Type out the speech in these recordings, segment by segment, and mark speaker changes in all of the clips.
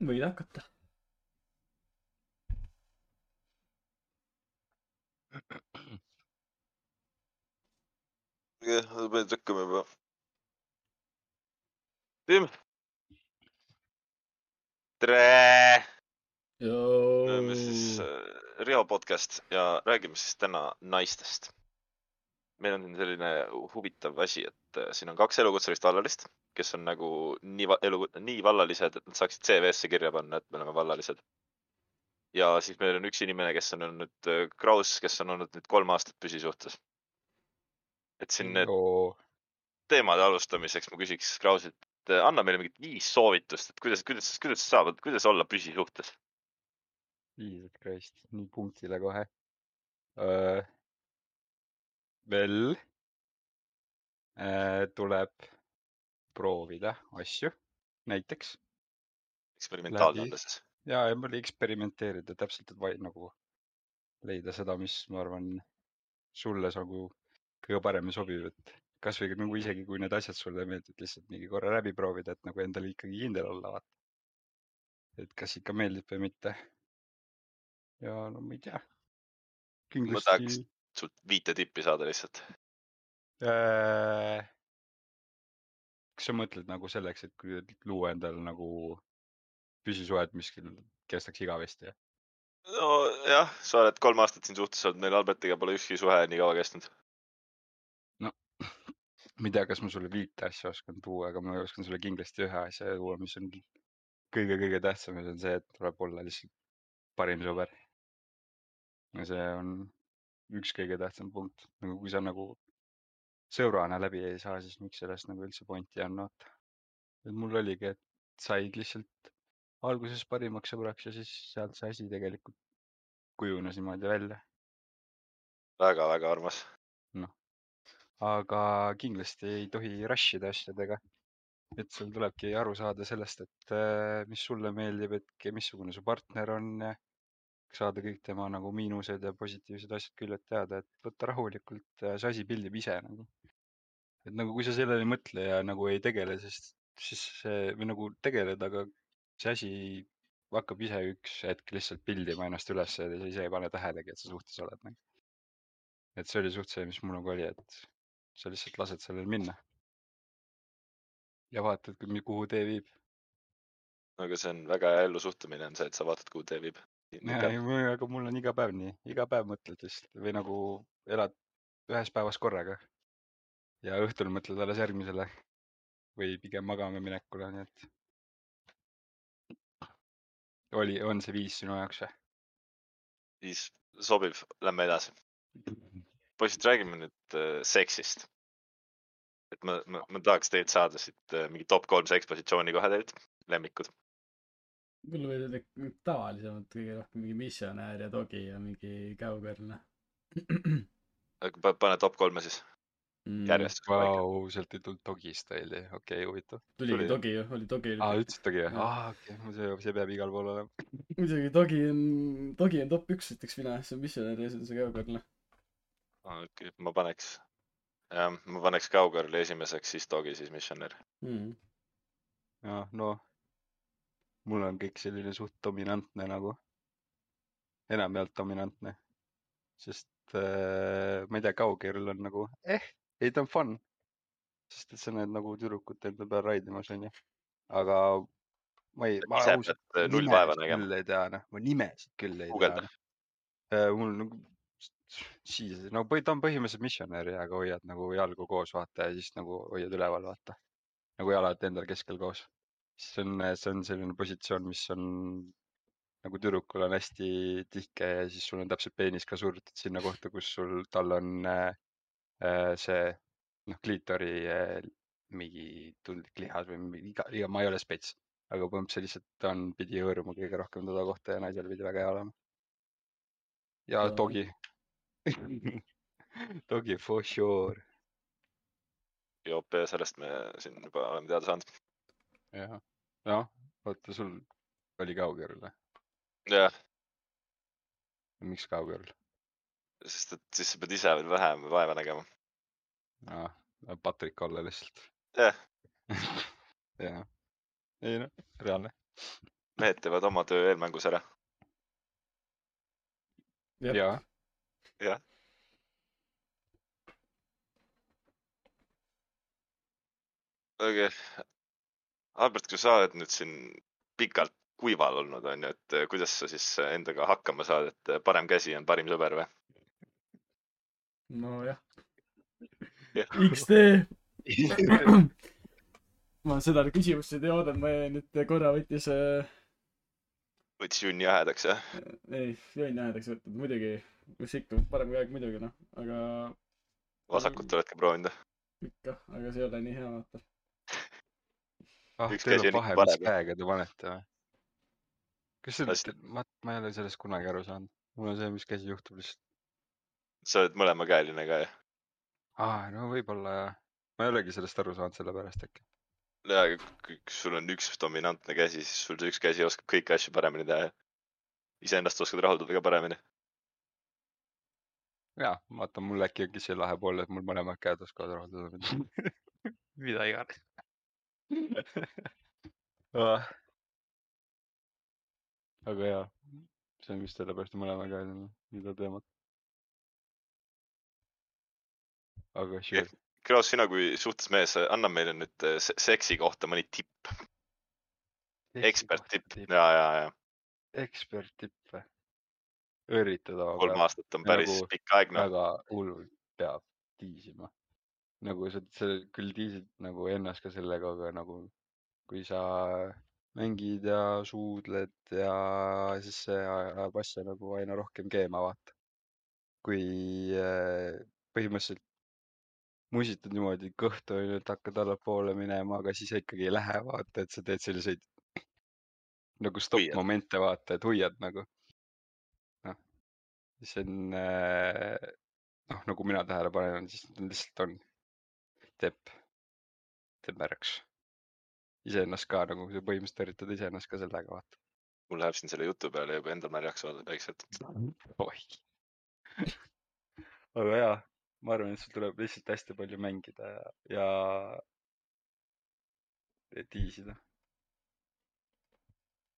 Speaker 1: võid hakata.
Speaker 2: jah, sa pead hakkama juba. Tim. tere, me oleme siis äh, Rio podcast ja räägime siis täna naistest. meil on selline huvitav asi, et äh, siin on kaks elukutselist vallalist, kes on nagu nii elu, nii vallalised, et nad saaksid CV-sse kirja panna, et me oleme vallalised. ja siis meil on üks inimene, kes on olnud äh, Kraus, kes on olnud nüüd kolm aastat püsisuhtes. et siin need
Speaker 3: oo,
Speaker 2: teemade alustamiseks ma küsiks Krausilt, et anna meile mingid viis soovitust, et kuidas, kuidas, kuidas sa saavad, kuidas olla püsisuhtes?
Speaker 3: Jesus Christ, nii punktile kohe. veel äh, tuleb proovida asju, näiteks
Speaker 2: eksperimentaalne
Speaker 3: Läbi-
Speaker 2: olla siis.
Speaker 3: ja, ja ma olin eksperimenteerida täpselt, et vaid nagu leida seda, mis ma arvan sulle nagu kõige paremini sobib, et kasvõi nagu isegi kui need asjad sulle ei meeldi, et lihtsalt mingi korra läbi proovida, et nagu endale ikkagi kindel olla, vaata. et kas ikka meeldib või mitte. ja no ma ei tea.
Speaker 2: ma
Speaker 3: kindlasti
Speaker 2: tahaks sult viite tippi saada lihtsalt.
Speaker 3: äh,. Kas sa mõtled nagu selleks, et luua endale nagu püsisuhet, mis kestaks igavesti?
Speaker 2: nojah, sa oled kolm aastat siin suhtes olnud, meil Albertiga pole ükski suhe nii kaua kestnud.
Speaker 3: ma ei tea, kas ma sulle viite asja oskan tuua, aga ma oskan sulle kindlasti ühe asja tuua, mis on kõige-kõige tähtsam ja see on see, et tuleb olla lihtsalt parim sõber. ja see on üks kõige tähtsam punkt, nagu kui sa nagu sõbrana läbi ei saa, siis miks sellest nagu üldse pointi on, vaata. et mul oligi, et said lihtsalt alguses parimaks sõbraks ja siis sealt see asi tegelikult kujunes niimoodi välja.
Speaker 2: väga-väga armas.
Speaker 3: aga kindlasti ei tohi rush ida asjadega. et sul tulebki aru saada sellest, et äh, mis sulle meeldib, et missugune su partner on, saada kõik tema nagu miinused ja positiivsed asjad küljed teada, et võtta rahulikult äh, see asi pildib ise nagu. Et nagu kui sa sellele ei mõtle ja nagu ei tegele, siis, siis see või nagu tegeled, aga see asi hakkab ise üks hetk lihtsalt pildima ennast üles ja sa ise ei pane tähelegi, et sa suhtes oled nagu. et see oli suht see, mis mul nagu oli, et sa lihtsalt lased sellel minna. ja vaatad, kuhu tee viib.
Speaker 2: aga see on väga hea ellusuhtumine on see, et sa vaatad, kuhu tee viib.
Speaker 3: aga mul on iga päev nii, iga päev mõtled lihtsalt või nagu elad ühes päevas korraga. Ja õhtul mõtled alles järgmisele või pigem magama minekule, nii et. oli, on see viis sinu jaoks või?
Speaker 2: siis sobib, lähme edasi. poisid, räägime nüüd äh, seksist. et ma, ma, ma tahaks teilt saada siit äh, mingi top kolm sekspositsiooni kohe teilt, lemmikud.
Speaker 1: mul võivad olla tavalisemad kõige rohkem mingi missionär ja dogi ja mingi cowgirl noh.
Speaker 2: pane top kolme siis, järjest.
Speaker 3: Vau, sealt ei tulnud dogi style'i, okei okay,, huvitav.
Speaker 1: tuligi
Speaker 2: tuli-
Speaker 1: dogi ju, oli dogi
Speaker 3: aa,
Speaker 1: oli.
Speaker 3: ütlesid dogi või?
Speaker 1: Jah.
Speaker 3: aa, okei, see, see peab igal pool olema.
Speaker 1: muidugi dogi on, dogi on top üks ütleks mina, see on missionär ja see on see cowgirl noh.
Speaker 2: okei, ma paneks, jah, ma paneks Cowgirli esimeseks, siis Dogi, siis Missionär.
Speaker 1: Mm.
Speaker 3: jah, noh, mul on kõik selline suht dominantne nagu, enamjaolt dominantne, sest äh, ma ei tea, Cowgirl on nagu eh, ei ta on fun, sest et sa näed nagu tüdrukut enda peal raidimas onju, aga ma ei, ma ausalt
Speaker 2: äh,
Speaker 3: küll ei tea noh, ma nimesid küll ei
Speaker 2: Guugelda.
Speaker 3: tea. mul nagu, siis no ta on põhimõtteliselt missionär ja, aga hoiad nagu jalgu koos vaata ja siis nagu hoiad üleval vaata, nagu jalad endal keskel koos. see on, see on selline positsioon, mis on nagu tüdrukul on hästi tihke ja siis sul on täpselt peenis ka surutud sinna kohta, kus sul, tal on äh, äh, see noh, kliitori äh, mingi tundlik lihas või mingi iga, iga, ma ei ole spets, aga põhimõtteliselt lihtsalt ta on, pidi hõõruma kõige rohkem toda kohta ja naisel pidi väga hea olema. ja
Speaker 1: Jaa.
Speaker 3: dogi dogi for sure,
Speaker 2: joop ja sellest me siin juba oleme teada saanud.
Speaker 3: jah, noh, oota, sul oli Cowgirl või?
Speaker 2: jah,
Speaker 3: miks Cowgirl?
Speaker 2: Sest et siis sa pead ise veel vähem vaeva nägema.
Speaker 3: aa, Patrick olla lihtsalt.
Speaker 2: jah,
Speaker 3: jah, ei noh, reaalne.
Speaker 2: mehed teevad oma töö eelmängus ära.
Speaker 3: jaa,
Speaker 2: jah, okei okay.. Albert, kui sa oled nüüd siin pikalt kuival olnud, onju, et eh, kuidas sa siis endaga hakkama saad, et parem käsi on parim sõber või?
Speaker 1: nojah,
Speaker 2: Jah.
Speaker 1: XD. ma seda küsimust ei oodanud, ma jäin nüüd korra võttis äh,,
Speaker 2: võttis junni jahedaks, jah?
Speaker 1: ei, jõin jäädaks võtnud, muidugi, mis ikka, parem kui aeg muidugi noh, aga
Speaker 2: vasakut oled ka proovinud või?
Speaker 1: ikka, aga see ei ole nii hea vaata.
Speaker 3: ah,
Speaker 2: Üks
Speaker 3: teil on vahe, mis käega te panete või? kas see ma, ma ei ole sellest kunagi aru saanud. mul on see, mis käsi juhtub lihtsalt.
Speaker 2: Sa oled mõlemakäeline ka, jah?
Speaker 3: aa, no võib-olla jah. ma ei olegi sellest aru saanud, sellepärast äkki.
Speaker 2: ja kui sul on üks dominantne käsi, siis sul see üks käsi oskab kõiki asju paremini teha ja iseennast oskad rahuldada ka paremini.
Speaker 3: jaa, vaata mul äkki ongi see lahe pool, et mul mõlemad käed oskavad rahuldada mind. mida iganes Ah. aga jaa, see on vist sellepärast, et mõlema käed on mida teemat. Aga sure.
Speaker 2: Klaus, sina kui suhtes mees, anna meile nüüd eh, se- seksi kohta mõni tipp, ekspert tipp. ja, ja, ja
Speaker 3: ekspert tipp või? üritada
Speaker 2: kolm
Speaker 3: aga
Speaker 2: aastat on päris
Speaker 3: Nagu
Speaker 2: pikk aeg, noh.
Speaker 3: väga hullult peab tiisima. nagu sa, sa küll tiisid nagu ennast ka sellega, aga nagu kui sa mängid ja suudled ja siis see ajab asja nagu aina rohkem keema, vaata. kui äh, põhimõtteliselt musitad niimoodi kõhtu onju, et hakkad allapoole minema, aga siis ikkagi ei lähe, vaata, et sa teed selliseid nagu
Speaker 2: Hoiad.
Speaker 3: stopp-momente, vaata, et hoiad nagu. noh, see on äh, noh, nagu mina tähele panen, siis lihtsalt on, teeb, teeb märjaks. iseennast ka nagu põhimõtteliselt üritad iseennast ka sellega vaata.
Speaker 2: mul läheb siin selle jutu peale juba endal märjaks saada väikselt.
Speaker 3: oih. aga jaa, ma arvan, et sul tuleb lihtsalt hästi palju mängida ja, ja tiisida.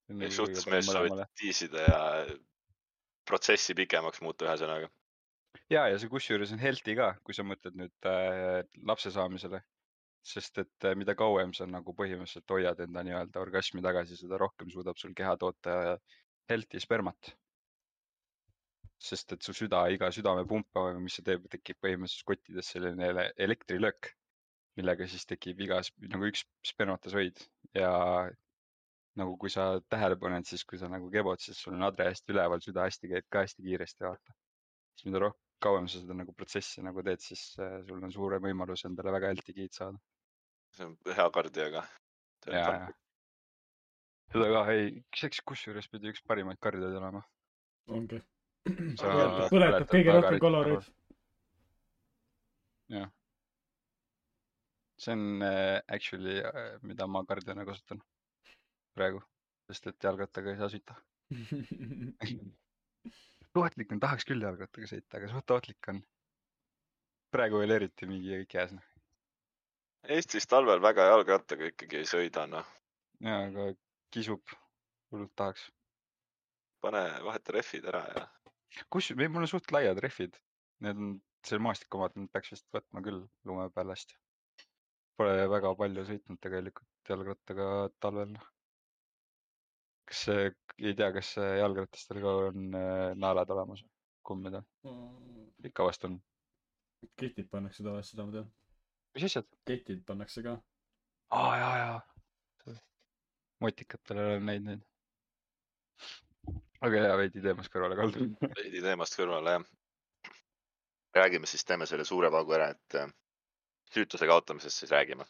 Speaker 2: suhtlusmees soovib tiisida ja protsessi pikemaks muuta, ühesõnaga.
Speaker 3: ja, ja see kusjuures on healthy ka, kui sa mõtled nüüd äh, lapse saamisele. sest et äh, mida kauem sa nagu põhimõtteliselt hoiad enda nii-öelda orgasmi tagasi, seda rohkem suudab sul keha toota healthy spermat. Sest et su süda, iga südamepump, mis see teeb, tekib põhimõtteliselt kottides selline ele elektrilöök, millega siis tekib igas nagu üks spermatosoid ja nagu kui sa tähele paned, siis kui sa nagu kebod, siis sul on adre hästi üleval, süda hästi käib ka hästi kiiresti, vaata. siis mida rohkem, kauem sa seda nagu protsessi nagu teed, siis äh, sul on suurem võimalus endale väga healthy giid saada.
Speaker 2: see on hea kardioga.
Speaker 3: ja, ja. seda ka, ei, kusjuures pidi üks parimaid kardioid olema.
Speaker 1: ongi.
Speaker 3: Sa
Speaker 1: põletab, põletab kõige rohkem kaloreid.
Speaker 3: jah. see on äh, actually, mida ma kardiona kasutan praegu, sest et jalgrattaga ei saa sõita. ohtlik on, tahaks küll jalgrattaga sõita, aga suht ohtlik on. praegu veel eriti mingi kõik käes, noh.
Speaker 2: Eestis talvel väga jalgrattaga ikkagi ei sõida, noh.
Speaker 3: ja, aga kisub, hullult tahaks.
Speaker 2: pane, vaheta rehvid ära ja
Speaker 3: kus, või mul on suht laiad rehvid. Need on, see maastiku omad, need peaks vist võtma küll lume hästi. Pole väga palju sõitnud tegelikult jalgrattaga talvel. kas see, ei tea, kas jalgratastel ka on äh, naelad olemas, kummidel? ikka vast on.
Speaker 1: ketid pannakse tavaliselt, seda ma tean.
Speaker 3: mis asjad?
Speaker 1: ketid pannakse ka.
Speaker 3: aa, jaa, jaa. motikatel olen näinud neid. Aga jaa, veidi teemast kõrvale kaldu.
Speaker 2: veidi teemast kõrvale, jah. räägime siis, teeme selle suure paugu ära, et äh, süütuse kaotamisest siis räägime.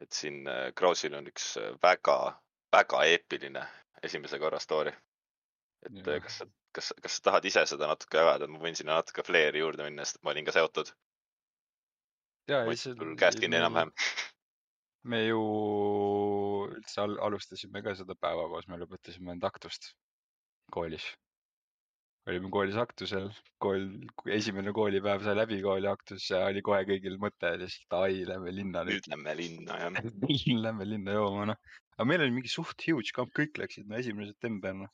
Speaker 2: et siin äh, Krausil on üks äh, väga, väga eepiline esimese korra story. et äh, kas sa, kas, kas sa tahad ise seda natuke jagada, ma võin sinna natuke flair'i juurde minna, sest ma olin ka seotud. mul käest kinni enam-vähem.
Speaker 3: me ju üldse al alustasime ka seda päeva koos, me lõpetasime taktust koolis. olime koolis aktusel, kool, esimene koolipäev sai läbi, kooli aktus ja oli kohe kõigil mõte lihtsalt ai, lähme linna nüüd.
Speaker 2: nüüd lähme linna jah.
Speaker 3: Lähme linna jooma noh, aga meil oli mingi suht huge kamp, kõik läksid no esimene september noh.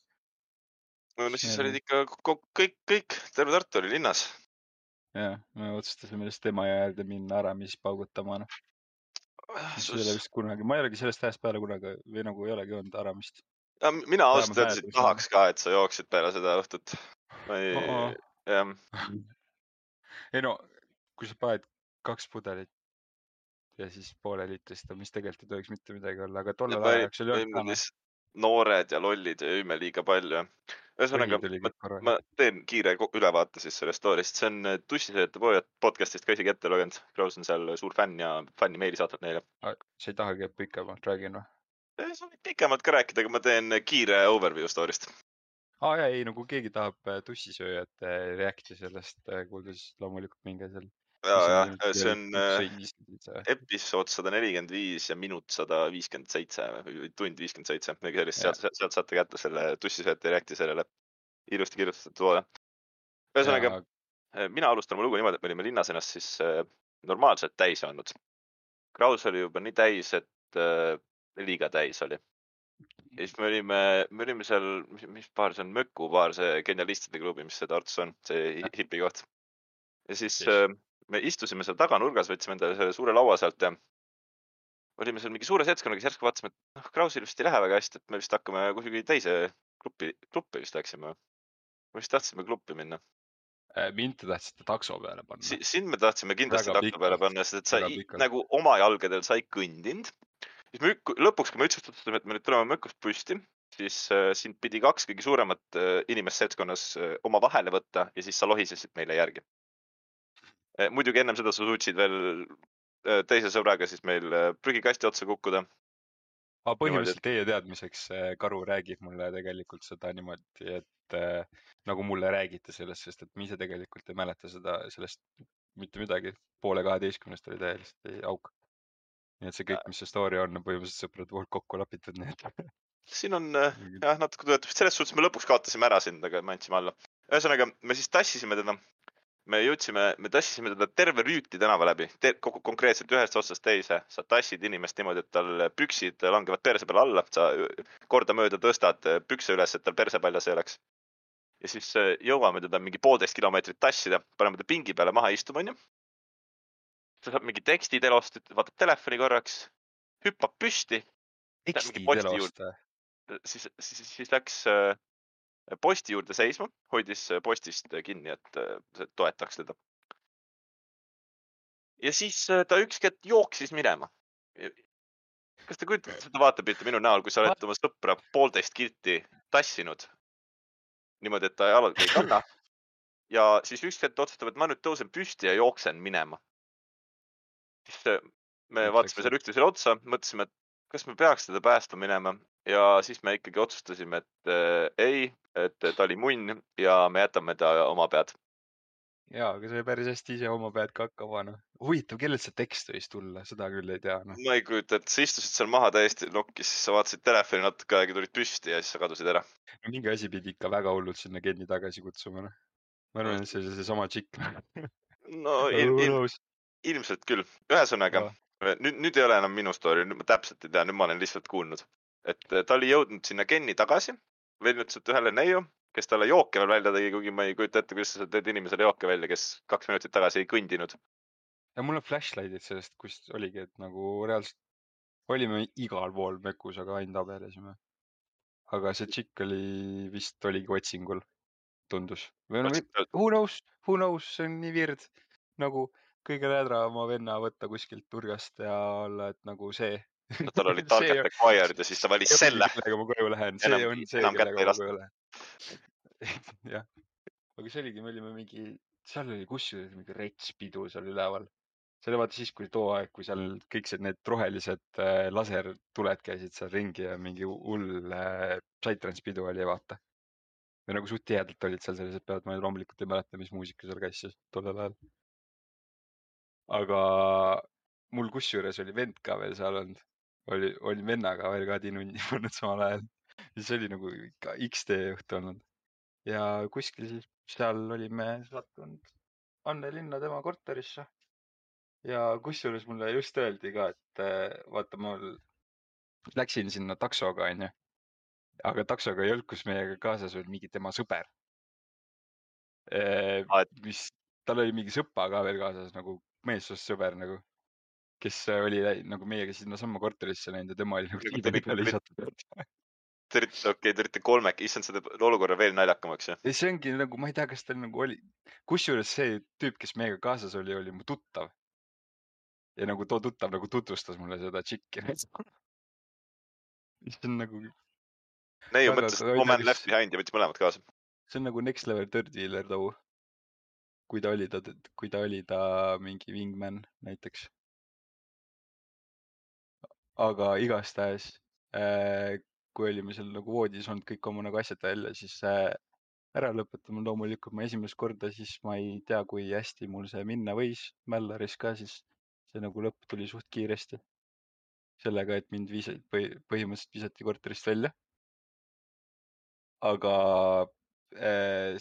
Speaker 2: no siis olid ikka kõik, kõik, terve Tartu oli linnas.
Speaker 3: ja, me otsustasime lihtsalt Emajõe äärde minna Aramis paugutama noh. mis ei ole vist kunagi, ma ei olegi sellest ajast peale kunagi või nagu ei olegi olnud Aramist.
Speaker 2: Mina ausalt öeldes tahaks ka, et sa jooksid peale seda õhtut ma ei oh, -oh. jah.
Speaker 3: ei no, kui sa paned kaks pudelit ja siis pooleliitrist, mis tegelikult ei tohiks mitte midagi olla, aga tollel ajaks oli olnud.
Speaker 2: noored ja lollid ja jõime liiga palju. ühesõnaga, ma, ma teen kiire ülevaate siis sellest story'st, see on Tussisööjate podcast'ist ka isegi ette lugenud. Kraus on seal suur fänn ja fännimeili saatnud neile.
Speaker 3: sa ei tahagi, et pikemalt räägin või?
Speaker 2: Sa võid pikemalt ka rääkida, aga ma teen kiire overview story'st
Speaker 3: aa jaa, ei no kui keegi tahab äh, tussisööjat react'i sellest äh, kuulda, siis loomulikult minge seal.
Speaker 2: ja, ja see on äh, episood sada nelikümmend viis ja minut sada viiskümmend seitse või tund viiskümmend seitse, midagi sellist, sealt, sealt saate kätte selle tussisööjate react'i sellele ilusti kirjutatud loole. ühesõnaga, mina alustan oma lugu niimoodi, et me olime linnas ennast siis normaalselt täis andnud. Kraus oli juba nii täis, et liiga täis oli ja siis me olime, me olime seal, mis, mis baar see on, Möku baar, see genialistide klubi, mis see Tartus on, see hipi koht. ja siis. Äh, me istusime seal taganurgas, võtsime endale selle suure laua sealt ja olime seal mingi suure seltskonnaga, siis järsku vaatasime, et noh, Krausil vist ei lähe väga hästi, et me vist hakkame kuhugi teise gruppi, gruppi vist läksime. me vist tahtsime gruppi minna.
Speaker 3: Äh, mind te tahtsite takso peale panna si?
Speaker 2: sind me tahtsime kindlasti takso peale panna, sest et sa i, nagu oma jalgadel sai kõndinud siis me lõpuks, kui me üldse otsustasime, et me nüüd tuleme Mökust püsti, siis äh, sind pidi kaks kõige suuremat äh, inimest seltskonnas äh, oma vahele võtta ja siis sa lohisesid meile järgi. muidugi ennem seda sa suutsid veel äh, teise sõbraga siis meil äh, prügikasti otsa kukkuda.
Speaker 3: aga põhimõtteliselt teie teadmiseks äh, Karu räägib mulle tegelikult seda niimoodi, et äh, nagu mulle räägiti sellest, sest et ma ise tegelikult ei mäleta seda, sellest mitte midagi. poole kaheteistkümnest oli täiesti auk nii et see kõik, mis see story on, on põhimõtteliselt sõprade poolt kokku lapitud, nii et.
Speaker 2: siin on äh, jah, natuke tuletab, selles suhtes me lõpuks kaotasime ära sind, aga me andsime alla. ühesõnaga, me siis tassisime teda, me jõudsime, me tassisime teda terve Rüüti tänava läbi, konkreetselt ühest otsast teise. sa tassid inimest niimoodi, et tal püksid langevad perse peale alla, sa kordamööda tõstad pükse üles, et tal perse paljas ei oleks. ja siis äh, jõuame teda mingi poolteist kilomeetrit tassida, paneme ta pingi peale maha istuma, onju ta saab mingi teksti telost, vaatab telefoni korraks, hüppab püsti.
Speaker 3: teksti telost või?
Speaker 2: siis, siis, siis läks äh, posti juurde seisma, hoidis äh, postist kinni, et see toetaks teda. ja siis äh, ta üks hetk jooksis minema. kas te kujutate seda vaatepilti minu näol, kui sa oled oma sõpra poolteist kilti tassinud niimoodi, et ta jalad ei kanna ja siis üks hetk otsustab, et ma nüüd tõusen püsti ja jooksen minema siis me vaatasime seal üksteisele otsa, mõtlesime, et kas me peaks teda päästma minema ja siis me ikkagi otsustasime, et äh, ei, et ta oli munn ja me jätame ta oma pead.
Speaker 3: ja, aga sai päris hästi ise oma pead ka hakkama, noh. huvitav, kellelt see tekst võis tulla, seda küll ei tea no..
Speaker 2: ma ei kujuta ette, sa istusid seal maha täiesti nokkis, siis sa vaatasid telefoni natuke aega, tulid püsti ja siis sa kadusid ära.
Speaker 3: no mingi asi pidi ikka väga hullult sinna Kenni tagasi kutsuma, noh. ma arvan, et see oli seesama tšikk
Speaker 2: no ilm, ilm, ilmselt küll, ühesõnaga no. nüüd, nüüd ei ole enam minu story, nüüd ma täpselt ei tea, nüüd ma olen lihtsalt kuulnud, et ta oli jõudnud sinna Kenni tagasi, leidnud sealt ühele neiu, kes talle jooke veel välja tegi, kuigi ma ei kujuta ette, kuidas sa teed inimesele jooke välja, kes kaks minutit tagasi ei kõndinud.
Speaker 3: ja mul on flashlight'id sellest, kus oligi, et nagu reaalselt olime igal pool Mökus, aga ainult abiellusime. aga see tšikk oli vist oligi otsingul, tundus. või no who knows, who knows, see on nii weird nagu kõige lädravama venna võtta kuskilt nurgast ja olla, et nagu see
Speaker 2: no tal oli target acquired ja siis ta valis selle.
Speaker 3: kellega ma koju lähen, see enam, on see, kellega ma koju lähen. jah, aga see oligi, me olime mingi, seal oli kusjuures mingi rets pidu seal üleval. see oli vaata siis, kui too aeg, kui seal kõik see, need rohelised äh, lasertuled käisid seal ringi ja mingi hull äh, Psytrance pidu oli, vaata. või nagu suht tihedalt olid seal sellised peod, ma loomulikult ei mäleta, mis muusika seal käis siis tollel ajal aga mul kusjuures oli vend ka veel seal olnud, oli, olin vennaga veel ka tinunni pannud samal ajal. siis oli nagu ikka X-tee õhtu olnud. ja kuskil siis seal olime sattunud Anne Linna tema korterisse. ja kusjuures mulle just öeldi ka, et äh, vaata, ma läksin sinna taksoga, onju. aga taksoga ei olnud, kus meiega kaasas oli mingi tema sõber. mis, tal oli mingi sõpa ka veel kaasas nagu meessoost sõber nagu, kes oli nagu meiega sinnasamma korterisse läinud ja tema oli nagu diivani peale visatud
Speaker 2: Te olite, okei okay,, te olite kolmekesi, issand, seda olukorra veel naljakamaks ju.
Speaker 3: see ongi nagu, ma ei tea, kas tal nagu oli, kusjuures see tüüp, kes meiega kaasas oli, oli mu tuttav. ja nagu too tuttav nagu tutvustas mulle seda tšikki. mis on nagu.
Speaker 2: neiu mõtles, et oh man left behind ja võttis mõlemad kaasa.
Speaker 3: see on nagu next level third wheeler too. Kui ta oli ta, kui ta oli ta mingi wingman näiteks. aga igastahes äh, kui olime seal nagu voodis olnud kõik oma nagu asjad välja, siis äh, ära lõpetama loomulikult ma esimest korda, siis ma ei tea, kui hästi mul see minna võis Mällaris ka, siis see nagu lõpp tuli suht kiiresti. sellega, et mind viis-, põhimõtteliselt visati korterist välja. aga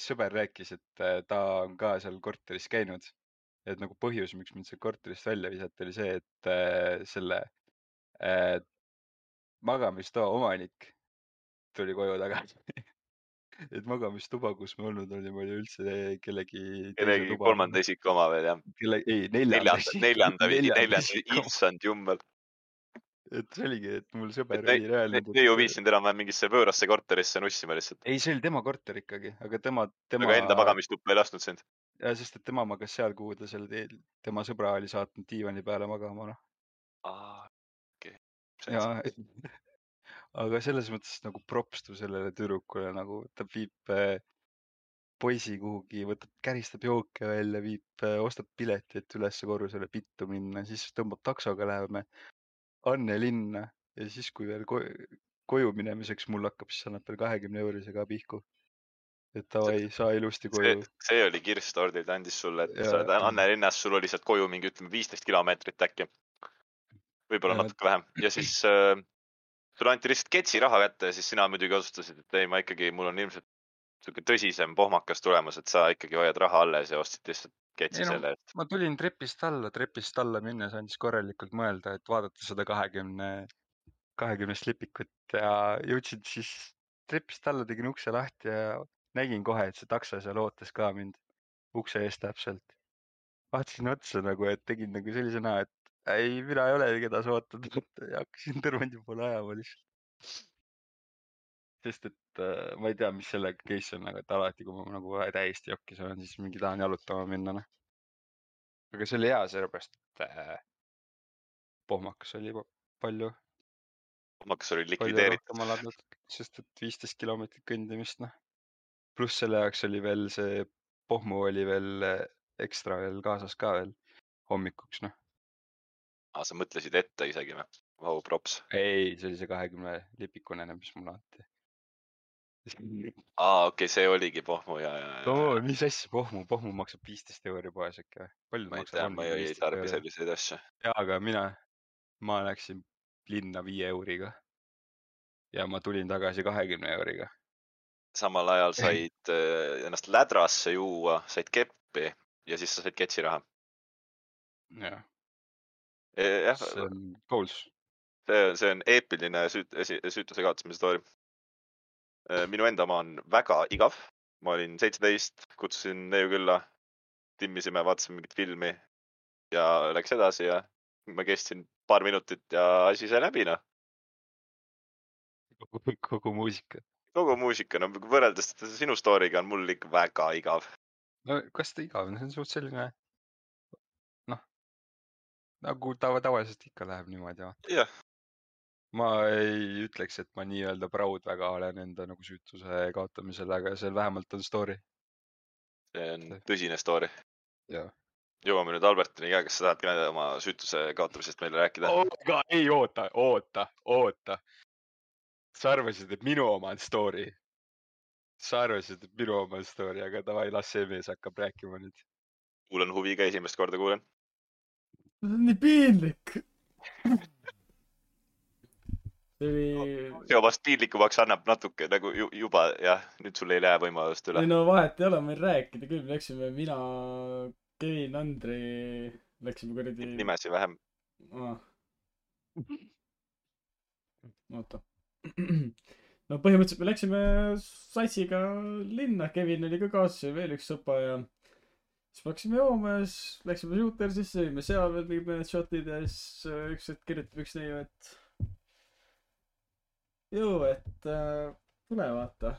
Speaker 3: sõber rääkis, et äh, ta on ka seal korteris käinud. et nagu põhjus, miks mind sealt korterist välja visati, oli see, et äh, selle äh, magamistoa omanik tuli koju tagasi et magamistuba, kus me olnud olime, oli üldse kellegi.
Speaker 2: kellegi kolmanda isiku oma veel jah?
Speaker 3: kelle, ei neljanda.
Speaker 2: neljanda, neljanda, neljanda, issand jumal.
Speaker 3: Et see oligi, et mul sõber oli
Speaker 2: öelnud. neiu viis sind enam-vähem mingisse võõrasse korterisse nussima lihtsalt.
Speaker 3: ei, see oli tema korter ikkagi, aga tema, tema.
Speaker 2: aga enda magamistuppa ei lasknud sind?
Speaker 3: ja sest, et tema magas seal, kuhu ta seal, tema sõbra oli saatnud diivani peale magama, noh.
Speaker 2: aa,
Speaker 3: ja aga selles mõttes nagu propstu sellele tüdrukule nagu ta viib äh, poisi kuhugi, võtab, käristab jooke välja, viib äh,, ostab pileti, et ülesse korrusele pittu minna, siis tõmbab taksoga, läheme Anne linna ja siis, kui veel ko koju minemiseks mul hakkab, siis annab veel kahekümne eurisega pihku. et davai, saa ilusti koju.
Speaker 2: see oli kirss tordil, ta andis sulle, et ja, sa oled Anne linnas, sul oli sealt koju mingi, ütleme viisteist kilomeetrit äkki võib-olla natuke vähem ja siis äh, sulle anti lihtsalt ketsi raha kätte ja siis sina muidugi otsustasid, et ei, ma ikkagi, mul on ilmselt sihuke tõsisem pohmakas tulemas, et sa ikkagi hoiad raha alles ja ostsid lihtsalt ketsi no, selle eest.
Speaker 3: ma tulin trepist alla, trepist alla minnes andis korralikult mõelda, et vaadata seda kahekümne, kahekümnest lipikut ja jõudsin siis trepist alla, tegin ukse lahti ja nägin kohe, et see takso seal ootas ka mind ukse ees täpselt. vaatasin otsa nagu, et tegin nagu sellise näo, et ei, mina ei ole, keda sa ootad ja hakkasin Tõrvandi poole ajama lihtsalt. Sest et äh, ma ei tea, mis selle case on, aga et alati, kui ma nagu täiesti jokkis olen, siis mingi tahan jalutama minna, noh. aga see oli hea, sellepärast et äh, pohmakas oli palju.
Speaker 2: pohmakas oli likvideeritud.
Speaker 3: sest et viisteist kilomeetrit kõndimist, noh. pluss selle jaoks oli veel see pohmu oli veel äh, ekstra veel kaasas ka veel hommikuks, noh
Speaker 2: aa, sa mõtlesid ette isegi või? Vau, props.
Speaker 3: ei, see oli see kahekümne lipikune, mis mulle anti.
Speaker 2: aa, okei okay,, see oligi pohmu ja, ja, ja.
Speaker 3: oo, mis asja, pohmu, pohmu maksab viisteist euri poes äkki või?
Speaker 2: palju ta maksab? ma ei, ei tarbi selliseid asju.
Speaker 3: jaa, aga mina, ma läksin linna viie euriga. ja ma tulin tagasi kahekümne euriga.
Speaker 2: samal ajal said äh, ennast lädrasse juua, said keppi ja siis sa said ketsiraha.
Speaker 3: jah
Speaker 2: jah.
Speaker 3: see on goals.
Speaker 2: see, see on eepiline süüt-, süütuse kaotamise story. Äh, minu enda oma on väga igav. ma olin seitseteist, kutsusin neiu külla, timmisime, vaatasime mingit filmi ja läks edasi ja ma kestsin paar minutit ja asi sai läbi, noh.
Speaker 3: kogu, muusika.
Speaker 2: kogu muusika, no võrreldes sinu story'ga on mul ikka väga igav.
Speaker 3: no kas ta igav on, see on suht selline nagu tava, tavaliselt ikka läheb niimoodi.
Speaker 2: jah.
Speaker 3: Ma ei ütleks, et ma nii-öelda proud väga olen enda nagu süütuse kaotamisel, aga see vähemalt on story.
Speaker 2: see on tõsine story. jõuame nüüd Albertini ka, kas sa tahad ka oma süütuse kaotamisest meile rääkida?
Speaker 3: aga ei oota, oota, oota. sa arvasid, et minu oma on story? sa arvasid, et minu oma on story, aga davai, las see mees hakkab rääkima nüüd.
Speaker 2: kuulan huviga, esimest korda kuulen
Speaker 1: see on nii piinlik. Oli
Speaker 2: seobast piinlikumaks annab natuke nagu ju, juba jah, nüüd sul ei lähe võimalust üle
Speaker 1: ei. no vahet ei ole, ma võin rääkida küll, läksime mina, Kevin, Andrei, läksime kuradi.
Speaker 2: nimesid vähem.
Speaker 1: oota. no põhimõtteliselt me läksime satsiga linna, Kevin oli ka kaasas ja veel üks sõpa ja siis me hakkasime jooma ja siis läksime Shootersisse, jõime seal veel mingid mõned shotid ja siis äh, üks hetk kirjutab üks neiu, et jõu, et äh, tule vaata.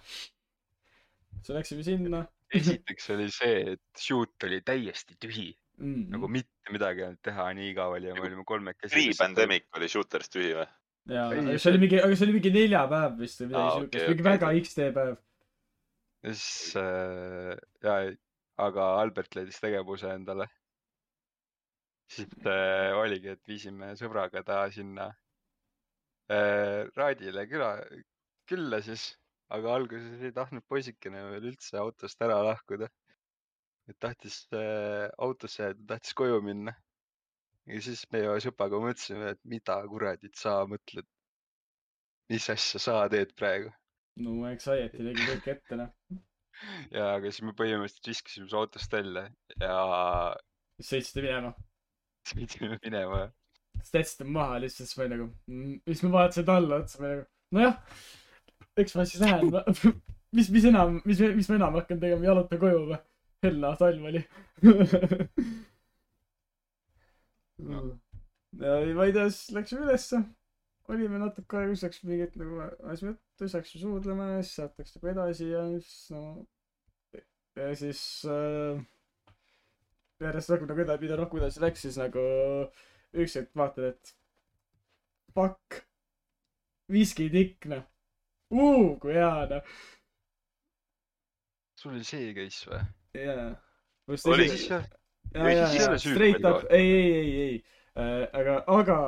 Speaker 1: siis läksime sinna
Speaker 3: esiteks oli see, et shoot oli täiesti tühi,
Speaker 1: mm,.
Speaker 3: nagu mitte midagi ei olnud teha, nii igav oli ja me
Speaker 2: Nagu
Speaker 3: olime kolmekesi.
Speaker 2: Pre-pandemic oli Shooters tühi või?
Speaker 1: jaa, aga see oli mingi, aga see oli mingi neljapäev vist või midagi siukest
Speaker 2: okei,,
Speaker 1: mingi
Speaker 2: okei,
Speaker 1: väga. X-tee päev.
Speaker 3: ja siis äh, ja, aga Albert leidis tegevuse endale. siis äh, oligi, et viisime sõbraga ta sinna äh, Raadile küla, külla siis, aga alguses ei tahtnud poisikene veel üldse autost ära lahkuda. et tahtis äh, autosse jääda, tahtis koju minna. ja siis meie sõpaga mõtlesime, et mida kuradit sa mõtled. mis asja sa teed praegu
Speaker 1: no anxiety tegi kõik ette noh.
Speaker 3: ja, aga siis me põhimõtteliselt viskasime su autost välja ja
Speaker 1: sõitsite minema.
Speaker 3: sõitsime minema.
Speaker 1: Siis jätsite maha lihtsalt, siis ma olin nagu, siis ma vaatasin talle otsa, ma olin nagu, nojah, eks ma siis lähen. mis, mis enam, mis, mis ma enam hakkan tegema, jalutan koju või? hella talv oli. ja ei, ma ei tea, siis läksime ülesse. olime natuke aega, siis läks mingit nagu ajasime juttu, siis läksime suudlema ja siis sealt läks nagu edasi ja siis no. ja siis äh, järjest nagu, nagu edasi, mida rohkem edasi läks, siis nagu üks hetk vaatad, et fuck, viskitikk noh. kui hea noh.
Speaker 3: sul oli see case või?
Speaker 1: jaa.
Speaker 2: Oli
Speaker 3: siis jah,
Speaker 1: ja,
Speaker 3: või
Speaker 1: ja,
Speaker 3: siis ei
Speaker 1: ja
Speaker 3: ole süüdi
Speaker 1: straight up, ei, ei, ei, ei äh,, aga, aga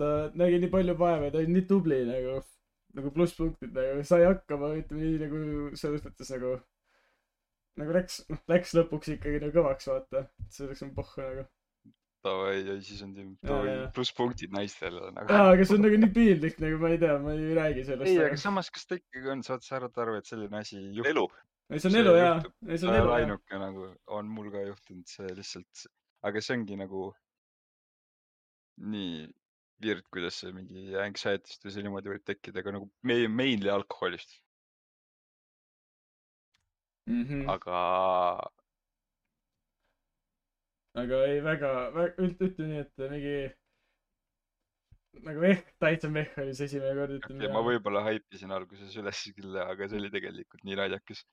Speaker 1: ta nägi nii palju vaeva ja ta oli nii tubli nagu, nagu plusspunktid nagu sai hakkama, ütleme nii nagu selles mõttes nagu, nagu läks, läks lõpuks ikkagi nagu kõvaks vaata, selleks on pohhu nagu.
Speaker 3: davai, ja siis on plusspunktid naistele nagu.
Speaker 1: jaa, aga see on nagu nii piinlik nagu ma ei tea, ma ei räägi sellest.
Speaker 3: ei, aga samas, kas ta ikkagi on, saad sa aru, aru, et selline asi juhtub?
Speaker 2: elu.
Speaker 1: ei, see on elu jaa ei see on elu jaa.
Speaker 3: ainuke nagu on mul ka juhtunud see lihtsalt, aga see ongi nagu nii weird, kuidas see mingi anxiety'st või see niimoodi võib tekkida, aga nagu meie mainly alkoholist,
Speaker 1: Mhm.
Speaker 3: aga
Speaker 1: aga ei väga, väga, üld-, ütleme nii, et mingi nagu ehk täitsa mehh oli see esimene kord, ütleme
Speaker 3: okay, ma võib-olla haipisin alguses üles küll, aga see oli tegelikult nii naljakas.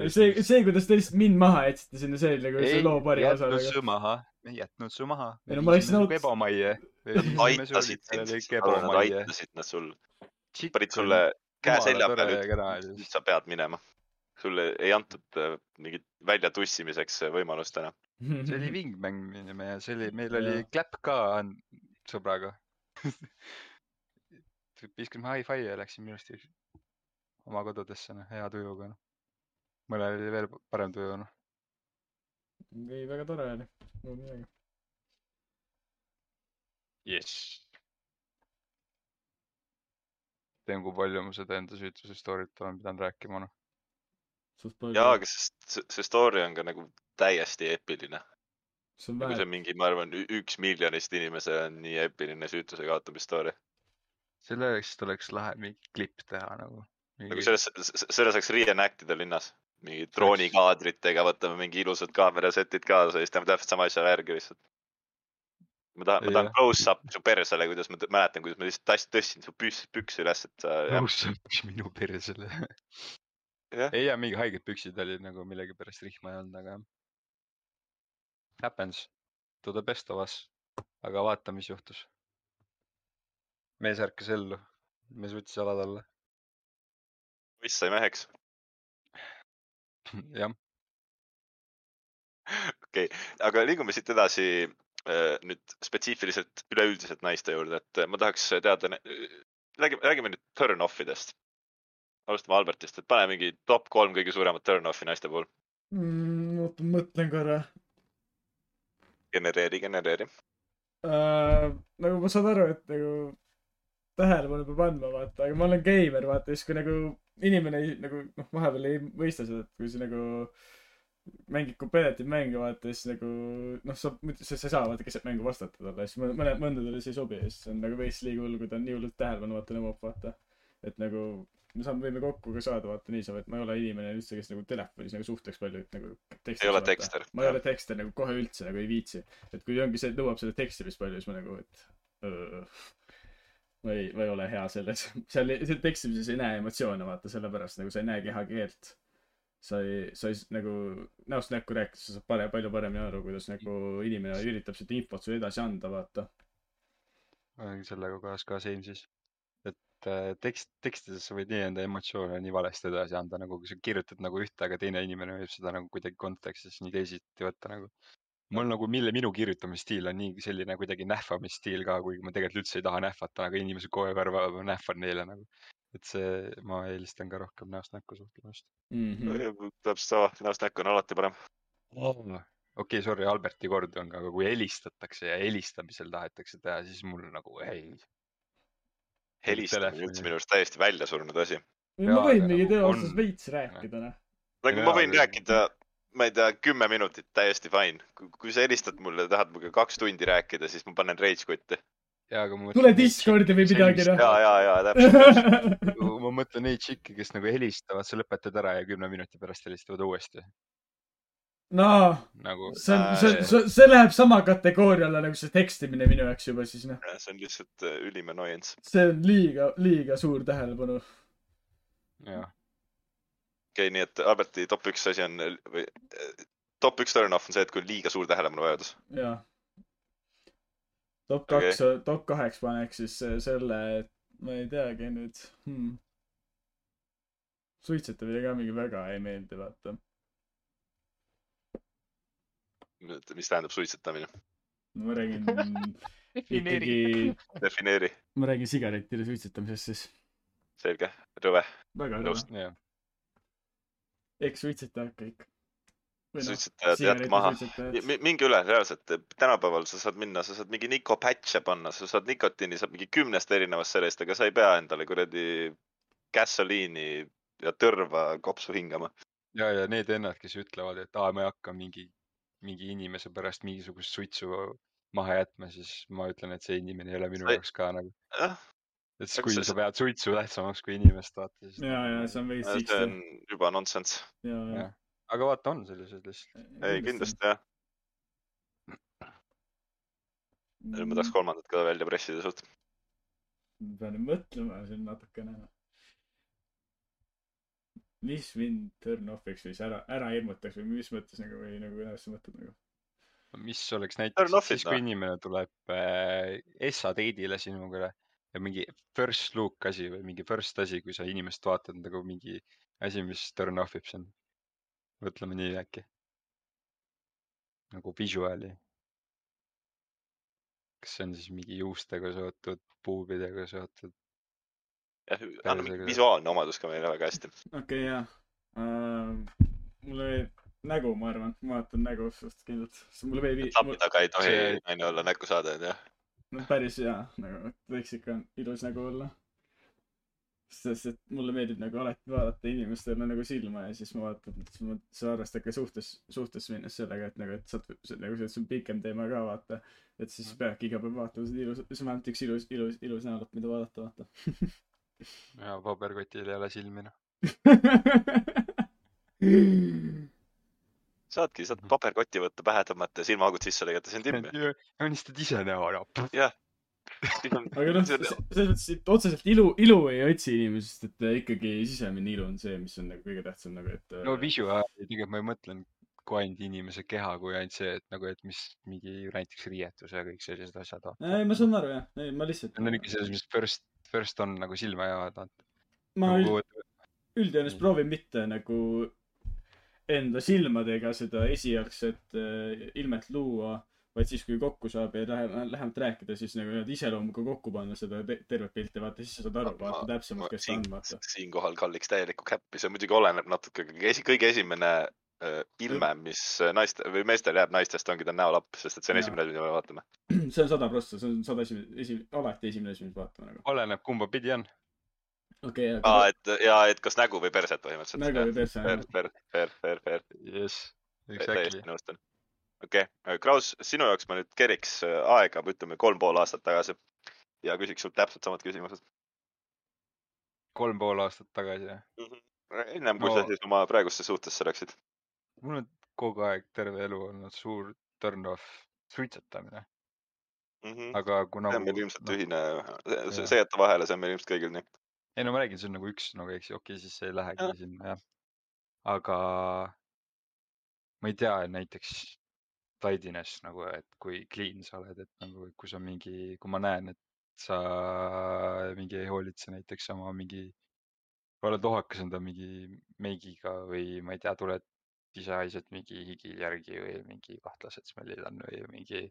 Speaker 1: see, see, kuidas te lihtsalt mind maha jätsite sinna, see oli nagu see
Speaker 3: ei
Speaker 1: loo parim osa
Speaker 3: jätnud
Speaker 1: nagu.
Speaker 3: su maha, ei jätnud su maha.
Speaker 1: Ei no ma läksin
Speaker 3: nagu
Speaker 1: aut-
Speaker 3: ebamajja.
Speaker 2: aitasid sind, aitasid nad sul, panid sulle käe selja peale,
Speaker 3: peale.
Speaker 2: nüüd sa pead minema. sulle ei antud äh, mingit välja tussimiseks äh, võimalust enam.
Speaker 3: See oli vingmängimine ja see oli, meil oli clap ka sõbraga. viskasime hi-fi ja läksime ilusti oma kodudesse, noh, hea tujuga, noh. mõnel oli veel parem tuju, noh.
Speaker 1: ei, väga tore oli. mul midagi.
Speaker 3: jess. tean, kui palju ma seda enda süütuse story't olen pidanud rääkima, noh.
Speaker 2: jaa, aga see, see story on ka nagu täiesti eepiline.
Speaker 1: see on
Speaker 2: see on mingi, ma arvan, üks miljonist inimesele on nii eepiline süütuse kaotamise story.
Speaker 3: selle eest tuleks lahe mingi klipp teha nagu.
Speaker 2: nagu sellest, selle saaks reenact ida linnas. mingi droonikaadritega, võtame mingi ilusad kaamerasetid kaasa ja siis teeme täpselt sama asja järgi lihtsalt. ma tahan, ma tahan
Speaker 3: Jah.
Speaker 2: close-up su persele, kuidas ma mäletan, kuidas ma lihtsalt tõstsin su püss, püks üles, et sa.
Speaker 3: nõustuks minu persele.
Speaker 2: jah,
Speaker 3: ei, ja mingi haiged püksid olid nagu millegipärast rihma ei olnud, aga. Happens to the best of us. aga vaata, mis juhtus. mees ärkas ellu, mees võttis jalad alla.
Speaker 2: poiss sai meheks.
Speaker 3: jah,
Speaker 2: okei okay., aga liigume siit edasi äh, nüüd spetsiifiliselt üleüldiselt naiste juurde, et äh, ma tahaks teada, räägime, räägime nüüd turn off idest. alustame Albertist, et pane mingi top kolm kõige suuremat turn off'i naiste puhul.
Speaker 1: Mm, oota, mõtlen korra
Speaker 2: genereeri, genereeri.
Speaker 1: äh,. nagu ma saan aru, et nagu tähelepanu peab andma, vaata, aga ma olen geimer, vaata, siis kui nagu inimene ei, nagu noh, vahepeal ei mõista seda, et kui sa nagu mängid competitive mänge, vaata, siis nagu noh, sa, sa, ei saa vaata keset mängu vastata talle, siis mõne, mõne, mõndadele see ei sobi ja siis on nagu veits liiga hull, kui ta on nii hullult tähelepanu vaata nõuab, vaata. et nagu me saame, võime kokku ka saada, vaata niisama, et ma ei ole inimene üldse, kes nagu telefonis nagu suhtleks palju, et nagu
Speaker 2: Ei ole tekster.
Speaker 1: ma ei ole tekster nagu kohe üldse nagu ei viitsi. et kui ongi see, nõuab seda tekstimist palju, siis ma nagu, et öö, ma ei, ma ei ole hea selles. seal, seal tekstimises ei näe emotsioone, vaata, sellepärast nagu sa ei näe kehakeelt. sa ei, sa ei nagu näost näkku rääkides sa saad pare-, palju paremini aru, kuidas nagu inimene üritab seda infot sulle edasi anda, vaata.
Speaker 3: olen sellega kohas ka same siis. Et äh, tekst, tekstides sa võid nii enda emotsioone nii valesti edasi anda, nagu kui sa kirjutad nagu ühte, aga teine inimene võib seda nagu kuidagi kontekstis nii teisiti võtta nagu. mul nagu, mille minu kirjutamisstiil on nii selline kuidagi nähvamisstiil ka, kuigi ma tegelikult üldse ei taha nähvata, aga inimesed kogu aeg arvavad, ma nähvan neile nagu. et see, ma eelistan ka rohkem näost näkku suhtlemist.
Speaker 1: Mhm.
Speaker 2: täpselt sama, näost näkku on alati parem.
Speaker 3: okei okay,, sorry, Alberti kord on ka, aga kui helistatakse ja helistamisel tahetakse teha, siis mul nagu ei.
Speaker 2: Helistamine
Speaker 3: Telefoni.
Speaker 2: üldse minu arust täiesti välja surnud asi.
Speaker 1: ma võimegi
Speaker 3: aga
Speaker 1: töö
Speaker 3: on-
Speaker 1: otsas veits rääkida, noh.
Speaker 2: nagu ma võin rääkida, ma ei tea, kümme minutit täiesti fine. kui sa helistad mulle ja tahad minuga kaks tundi rääkida, siis ma panen rage quit'i.
Speaker 3: ja, aga ma
Speaker 1: tule Discordi või midagi,
Speaker 2: ja,
Speaker 1: noh.
Speaker 2: ja, ja täpselt.
Speaker 3: ma mõtlen neid tšikke, kes nagu helistavad, sa lõpetad ära ja kümne minuti pärast helistavad uuesti.
Speaker 1: No
Speaker 3: nagu
Speaker 1: see on, see, see, see läheb sama kategooria alla nagu see tekstimine minu jaoks juba siis noh.
Speaker 2: see on lihtsalt äh, ülim annoyance.
Speaker 1: see on liiga, liiga suur tähelepanu.
Speaker 3: jah,
Speaker 2: okei okay,, nii et Alberti top üks asi on või äh, top üks turn off on see, et kui liiga suur tähelepanuvajadus.
Speaker 1: jah. top kaks, top kaheks paneks siis äh, selle, et ma ei teagi nüüd hmm.. suitsetamine ka mingi väga ei meeldi, vaata.
Speaker 2: Mis tähendab suitsetamine?
Speaker 1: ma räägin
Speaker 4: defineeri.
Speaker 1: ikkagi,
Speaker 2: defineeri.
Speaker 1: ma räägin sigarettide suitsetamisest siis.
Speaker 2: selge, rõve.
Speaker 1: väga rõve. eks suitsetajad kõik. noh,
Speaker 2: suitsetajad jätke maha. minge üle, reaalselt. tänapäeval sa saad minna, sa saad mingi nikopatše panna, sa saad nikotiini saab mingi kümnest erinevast sellest, aga sa ei pea endale kuradi gassoliini ja tõrva kopsu hingama.
Speaker 3: ja, ja need vennad, kes ütlevad, et aa, ma ei hakka mingi, mingi inimese pärast mingisugust suitsu maha jätma, siis ma ütlen, et see inimene ei ole minu jaoks ka nagu.
Speaker 2: jah,
Speaker 3: et siis kui
Speaker 2: see-
Speaker 3: sa pead suitsu tähtsamaks kui inimest, vaata siis.
Speaker 1: ja, ja see on veits
Speaker 2: see on. juba nonsense.
Speaker 1: ja, ja
Speaker 3: aga vaata, on sellised lihtsalt.
Speaker 2: ei, kindlasti jah. nüüd ma tahaks kolmandat ka välja pressida suht.
Speaker 1: pean mõtlema siin natukene. Mis mind turn off'iks või siis ära, ära hirmutaks või mis mõttes nagu või nagu kuidas sa mõtled nagu?
Speaker 3: mis oleks näiteks siis, kui inimene tuleb äh, Essa date'ile sinuga ja mingi first look asi või mingi first asi, kui sa inimest vaatad nagu mingi asi, mis turn off ib sind. mõtleme nii äkki. nagu visuaal'i. kas see on siis mingi juustega seotud, puupidega seotud?
Speaker 2: jah, anna mingi visuaalne omadus ka meile väga hästi.
Speaker 1: okei okay,, jaa uh,. mulle meeldib nägu, ma arvan, ma vaatan nägu suht kindlalt, mulle meeldib,
Speaker 2: tabi taga ei tohi
Speaker 3: see-
Speaker 2: naine olla näkku saada, onju.
Speaker 1: no päris hea nagu, võiks ikka ilus nägu olla. sest et mulle meeldib nagu alati vaadata inimestele nagu silma ja siis ma vaatan, siis ma, sa arvestad ka suhtes, suhtesse minnes sellega, et nagu, et saad, nagu see, see on pikem teema ka vaata. et siis peabki iga päev vaatama seda ilus, see on vähemalt üks ilus, ilus, ilus näolapp, mida vaadata, vaata.
Speaker 3: ja paberkotil ei ole silmi noh.
Speaker 2: saadki, saad paberkotti võtta, pähe tõmmata ja silmaaugud sisse lõigata, see on timm ju.
Speaker 3: joonistad ise näo ära.
Speaker 2: jah.
Speaker 1: aga noh, selles mõttes, et otseselt ilu, ilu ei otsi inimesest, et äh, ikkagi sisemine ilu on see, mis on nagu kõige tähtsam nagu, et.
Speaker 3: no visuaal'i tegelikult ma ei mõtlenud kui ainult inimese keha, kui ainult see, et nagu, et mis mingi näiteks riietus ja kõik sellised asjad.
Speaker 1: ei, ma saan aru jah, ei ma lihtsalt.
Speaker 3: Need on ikka selles, mis first, first on nagu silma jäävad.
Speaker 1: ma üld-
Speaker 3: nagu,
Speaker 1: üldjoontes
Speaker 3: Mm.
Speaker 1: proovin mitte nagu enda silmadega seda esialgset äh, ilmet luua, vaid siis, kui kokku saab ja läheb, lähemalt rääkida, siis nagu nii-öelda iseloomuga kokku panna seda te tervet pilti, vaata siis sa saad aru, vaata täpsemalt, kes ta on, vaata.
Speaker 2: siinkohal kalliks täielikku käppi, see muidugi oleneb natuke, kõige esimene ilme, mis äh, naiste või meestel jääb naistest, ongi ta näolapp, sest et see on
Speaker 1: Jaa.
Speaker 2: esimene asi, mida me vaatame.
Speaker 1: see on sada prossa, see on sada esimene, esimene, alati esimene asi, mis vaatame nagu.
Speaker 3: oleneb, kumba pidi on.
Speaker 1: okei,
Speaker 2: aa,
Speaker 1: aga
Speaker 2: et ja, et kas nägu või perset põhimõtteliselt.
Speaker 1: nägu või perse
Speaker 2: Fair, fair, fair, fair, fair,
Speaker 3: jess,
Speaker 2: täiesti
Speaker 3: exactly.
Speaker 2: nõustun. okei okay., Kraus, sinu jaoks ma nüüd keriks äh, aega, ütleme kolm pool aastat tagasi ja küsiks sult täpselt samad küsimused.
Speaker 3: kolm pool aastat tagasi.
Speaker 2: ennem kui
Speaker 3: No.
Speaker 2: sa siis oma praegusesse suhtesse läksid.
Speaker 3: Mul on kogu aeg terve elu olnud suur turn off suitsetamine, aga kui
Speaker 2: see on meil ilmselt
Speaker 3: noh,
Speaker 2: ühine, see, see jätta vahele, see on meil ilmselt kõigil nii.
Speaker 3: ei no ma räägin, see on nagu üks nagu eks ju, okei okay,, siis ei lähegi
Speaker 2: Jah.
Speaker 3: sinna jah. aga ma ei tea, näiteks tidiness nagu, et kui clean sa oled, et nagu, kui sa mingi, kui ma näen, et sa mingi ei hoolitse näiteks oma mingi, oled ohakas enda mingi meigiga või ma ei tea, tuled ise haised mingi higi järgi või mingi kahtlased smellid on või mingi.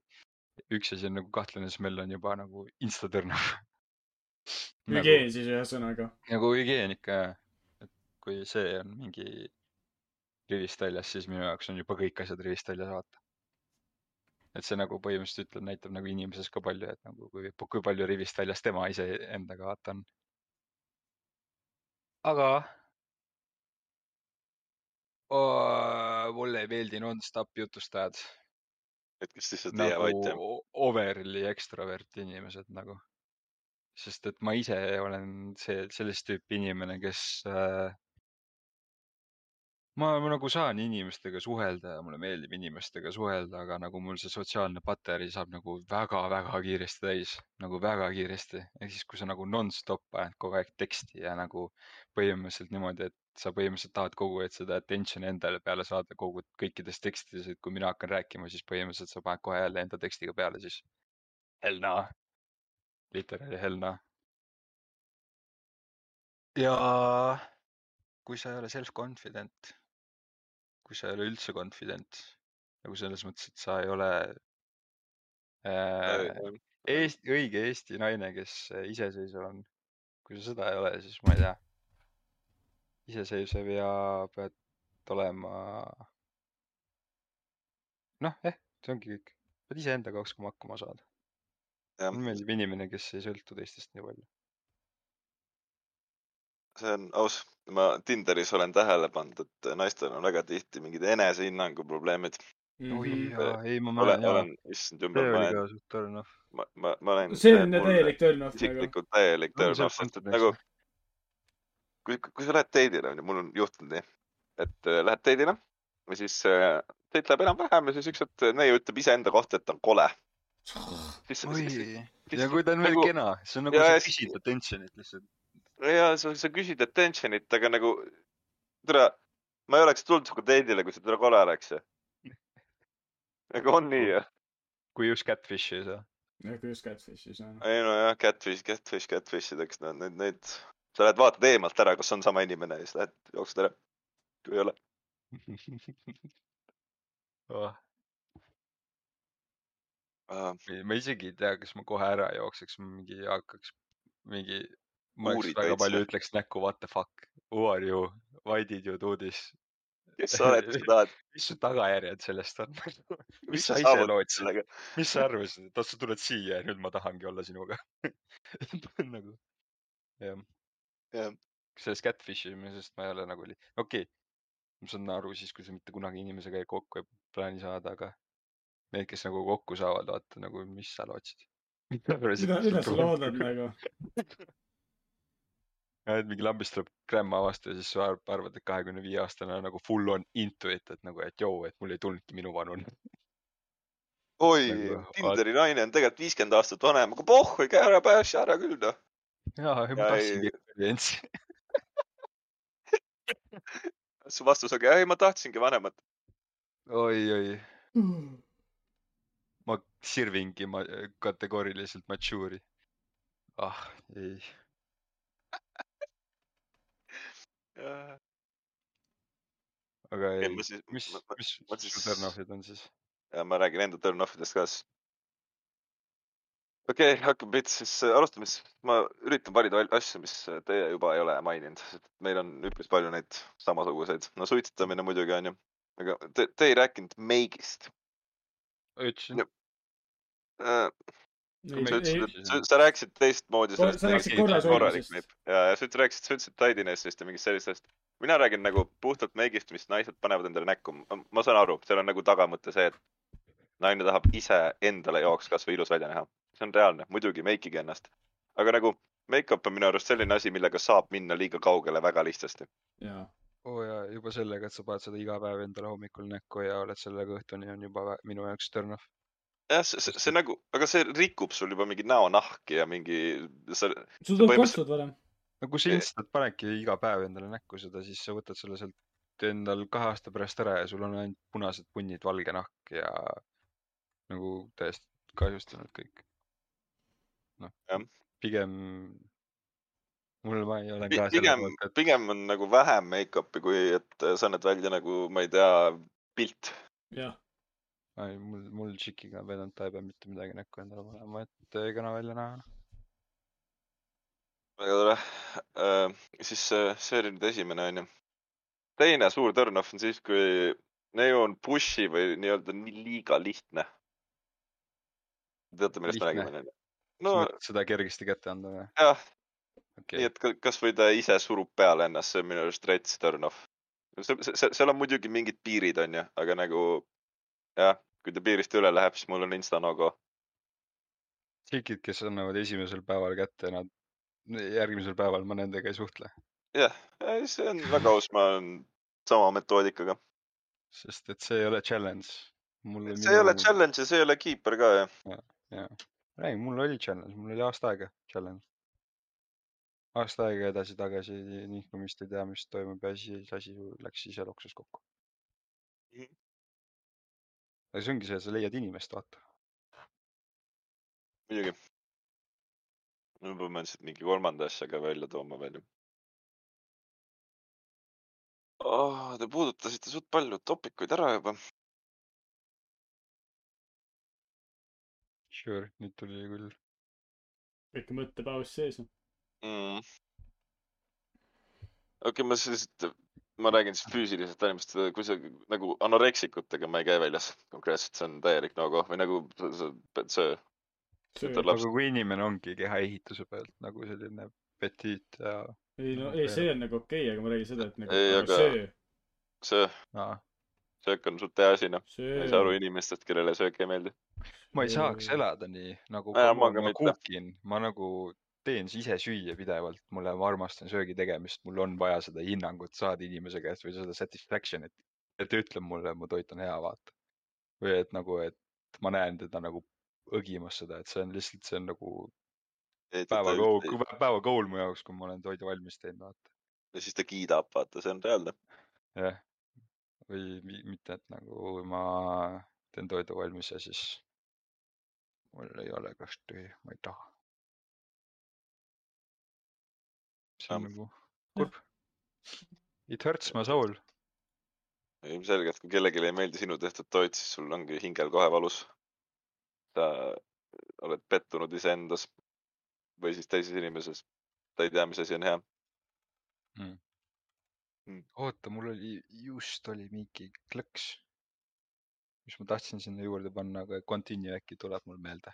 Speaker 3: üks asi on nagu kahtlane smell on juba nagu insta tõrnav.
Speaker 1: hügieen siis ühesõnaga.
Speaker 3: nagu hügieen ikka jah, et kui see on mingi rivist väljas, siis minu jaoks on juba kõik asjad rivist väljas, vaata. et see nagu põhimõtteliselt ütleb, näitab nagu inimeses ka palju, et nagu kui, kui palju rivist väljas tema ise endaga vaata on. aga oh, mulle ei meeldi nonstop jutustajad
Speaker 2: et kes lihtsalt ei jää vait jah.
Speaker 3: nagu overly extrovert inimesed nagu. sest et ma ise olen see, sellist tüüpi inimene, kes äh,. ma, ma nagu saan inimestega suhelda ja mulle meeldib inimestega suhelda, aga nagu mul see sotsiaalne pateri saab nagu väga-väga kiiresti täis, nagu väga kiiresti. ehk siis, kui sa nagu nonstop ajad kogu aeg teksti ja nagu põhimõtteliselt niimoodi, et sa põhimõtteliselt tahad kogu aeg seda attention'i endale peale saada kogu kõikides tekstides, et kui mina hakkan rääkima, siis põhimõtteliselt sa paned kohe jälle enda tekstiga peale, siis hell no, literaali hell no. ja kui sa ei ole self-confident, kui sa ei ole üldse confident nagu selles mõttes, et sa ei ole äh, Eesti, õige Eesti naine, kes iseseisev on. kui sa seda ei ole, siis ma ei tea. Iseseisev ja pead olema. noh, jah, see ongi kõik. pead iseendaga oskama hakkama saada. mulle meeldib inimene, kes ei sõltu teistest nii palju.
Speaker 2: see on aus. ma Tinderis olen tähele pannud, et naistel on väga tihti mingid enesehinnangu probleemid.
Speaker 3: oi
Speaker 1: Mhm.
Speaker 3: jaa, ei ma
Speaker 2: olen,
Speaker 3: mäletan
Speaker 2: olen, issand jumal, ma olen, ma, ma, ma olen.
Speaker 1: see on täielik turn off nagu.
Speaker 2: isiklikult täielik
Speaker 3: On
Speaker 2: turn off, sest et nagu? kui, kui sa lähed teidile, onju, mul on juhtunud nii, et äh, lähed teidile ja siis äh, teit läheb enam-vähem ja siis üks hetk neiu ütleb iseenda kohta, et ta on kole. siis,
Speaker 3: oi
Speaker 2: siis,,
Speaker 3: ja kui ta on veel
Speaker 2: nagu-
Speaker 3: kena, see on nagu
Speaker 2: ja
Speaker 3: sa
Speaker 2: siis-
Speaker 3: küsid attention'it lihtsalt.
Speaker 2: ja sa, sa küsid attention'it, aga nagu, tere, ma ei oleks tulnud sinuga teidile, kui sa täna kole oleks ju. nagu on nii ju.
Speaker 3: kui just catfish'i ei saa.
Speaker 1: jah, kui just catfish'is on.
Speaker 2: ei no jah, catfish, catfish, catfish ideks, no need, need, sa lähed vaatad eemalt ära, kas on sama inimene ja siis lähed jooksed ära. kui ei ole.
Speaker 3: Oh,
Speaker 2: Uh,
Speaker 3: ma isegi ei tea, kas ma kohe ära jookseks, mingi hakkaks mingi, ma oleks väga
Speaker 2: veits,
Speaker 3: palju ütleks näkku what the fuck, who are you, why did you do this,
Speaker 2: kes sa oled, mis sa tahad?
Speaker 3: mis su tagajärjed sellest on? mis sa ise lootsid,
Speaker 2: sellega?
Speaker 3: mis sa arvasid, et sa tuled siia ja nüüd ma tahangi olla sinuga nagu jah, sellest catfish imisest ma ei ole nagu, okei okay,, ma saan aru siis, kui sa mitte kunagi inimesega ei kokku ei plaani saada, aga need, kes nagu kokku saavad, vaata nagu, mis sa lootsid.
Speaker 1: mida, mida sa loodad? nagu?
Speaker 3: et mingi lambist tuleb grämm avastada ja siis sa ar- arvad, et kahekümne viie aastane on nagu full on into it, et nagu, et joo, et mul ei tulnudki minu vanune.
Speaker 2: oi
Speaker 3: Nagu,,
Speaker 2: Tinderi naine on tegelikult viiskümmend aastat vanem, aga pohhu, käi ära pääsi ära küll noh.
Speaker 3: jaa, ma
Speaker 2: Ja
Speaker 3: tahtsingi audientsi.
Speaker 2: su vastus ongi, ei ma tahtsingi vanemat.
Speaker 3: oi, oi, ma sirvingi ma kategooriliselt mature'i. ah, ei. aga
Speaker 2: Ei,
Speaker 3: ei
Speaker 2: ma siis-,
Speaker 3: mis
Speaker 2: ma- ma-,
Speaker 3: mis
Speaker 2: ma
Speaker 3: su turn-off'id on siis?
Speaker 2: ja ma räägin enda turn-off idest ka siis. Okei okay,, hakkame pihta siis, alustame siis, ma üritan valida val- asju, mis teie juba ei ole maininud, sest meil on üpris palju neid samasuguseid. no suitsetamine muidugi on ju, aga te, te ei rääkinud meigist
Speaker 3: ütlesin
Speaker 2: äh,
Speaker 1: ei,
Speaker 2: sa ütlesid,
Speaker 1: ei,
Speaker 2: et sa, sa rääkisid teistmoodi sellest.
Speaker 1: sa rääkisid hoidmisest.
Speaker 2: ja, ja sa ütlesid- rääkisid, sa ütlesid tidiness'ist ja mingist sellistest. mina räägin nagu puhtalt meigist, mis naised panevad endale näkku. ma saan aru, seal on nagu tagamõte see, et naine tahab ise endale jaoks kasvõi ilus välja näha. see on reaalne, muidugi meikige ennast. aga nagu make-up on minu arust selline asi, millega saab minna liiga kaugele väga lihtsasti.
Speaker 1: jaa.
Speaker 3: oo oh, ja juba sellega, et sa paned seda iga päev endale hommikul näkku ja oled sellega õhtuni, on juba minu jaoks turn off.
Speaker 2: jah, see, see, see nagu, aga see rikub sul juba mingi näonahki ja mingi, sa,
Speaker 1: sul tuleb kastud varem.
Speaker 3: no kui sa instant panedki iga päev endale näkku seda, siis sa võtad selle sealt endal kahe aasta pärast ära ja sul on ainult punased punnid, valge nahk ja nagu täiesti kahjustunud kõik. noh pigem mul, ma ei ole ka
Speaker 2: pigem
Speaker 3: et,
Speaker 2: pigem on nagu vähem make-up'i, kui et sa näed välja nagu, ma ei tea, pilt.
Speaker 1: jah.
Speaker 3: ei mul, mul tšikiga vedanud, ta ei pea mitte midagi näkku endale panema, et äh, kena välja näha.
Speaker 2: väga tore äh,. siis äh, see oli nüüd esimene onju. teine suur turn-off on siis, kui neiu on push'i või nii-öelda nii liiga lihtne. teate, millest me räägime
Speaker 3: no
Speaker 2: no
Speaker 3: seda kergesti kätte anda või?
Speaker 2: jah,
Speaker 3: okei
Speaker 2: nii et ka- kasvõi ta ise surub peale ennast, see on minu arust rets turn-off. see, see, seal on muidugi mingid piirid onju, aga nagu jah, kui ta piirist üle läheb, siis mul on insta no-go.
Speaker 3: tšikid, kes annavad esimesel päeval kätte, nad, järgmisel päeval ma nendega ei suhtle,
Speaker 2: jah, see on väga aus, ma olen sama metoodikaga.
Speaker 3: sest et see ei ole challenge.
Speaker 2: see ei ole challenge ja see ei ole keeper ka ju.
Speaker 3: jaa, räägin, mul oli challenge, mul oli aasta aega challenge. aasta aega edasi-tagasi nihkumist ei tea, mis toimub ja siis asi läks ise loksus kokku.
Speaker 2: Mhm.
Speaker 3: aga see ongi see, sa leiad inimest, vaata.
Speaker 2: muidugi. me peame siit mingi kolmanda asja ka välja tooma veel ju oh,. Te puudutasite suht palju topikuid ära juba.
Speaker 3: Sure, nüüd tuli küll.
Speaker 1: väike mõttepaus sees.
Speaker 2: mm.. okei okay,, ma siis, ma räägin siis füüsilisest animist, kui sa nagu anoreksikutega ma ei käi väljas konkreetselt, see on täielik no-go või nagu laps-
Speaker 3: aga kui inimene ongi kehaehituse pealt nagu selline petiit ja
Speaker 1: ei no, ei, see on nagu okei okay,, aga ma räägin seda, et nagu
Speaker 2: Ei,
Speaker 1: ei,
Speaker 2: aga-
Speaker 1: söö,
Speaker 2: see,
Speaker 3: aa,
Speaker 2: söök on suht hea asi noh. ma ei saa aru. inimestest, kellele söök ei meeldi.
Speaker 3: ma ei saaks elada nii nagu
Speaker 2: Jaa,
Speaker 3: ma,
Speaker 2: ma ka
Speaker 3: ma nagu teen ise süüa pidevalt, mulle, ma armastan söögi tegemist, mul on vaja seda hinnangut saada inimese käest või seda satisfaction'it, et ta ütleb mulle, mu toit on hea, vaata. või et nagu, et ma näen teda nagu õgimas seda, et see on lihtsalt, see on nagu päeva goal, päeva goal mu jaoks, kui ma olen toidu valmis teinud, vaata.
Speaker 2: ja siis ta kiidab, vaata, see on reaalne.
Speaker 3: jah, või mi- mitte, et nagu ma teen toidu valmis ja siis mul ei ole kõhtu, ma ei taha. see on nagu kurb. It hurts my soul.
Speaker 2: ilmselgelt, kui kellelegi ei meeldi sinu tehtud toit, siis sul ongi hingel kohe valus. sa oled pettunud iseendas või siis teises inimeses. ta ei tea, mis asi on hea.
Speaker 3: oota, mul oli, just oli mingi klõks, mis ma tahtsin sinna juurde panna, aga continue äkki tuleb mul meelde.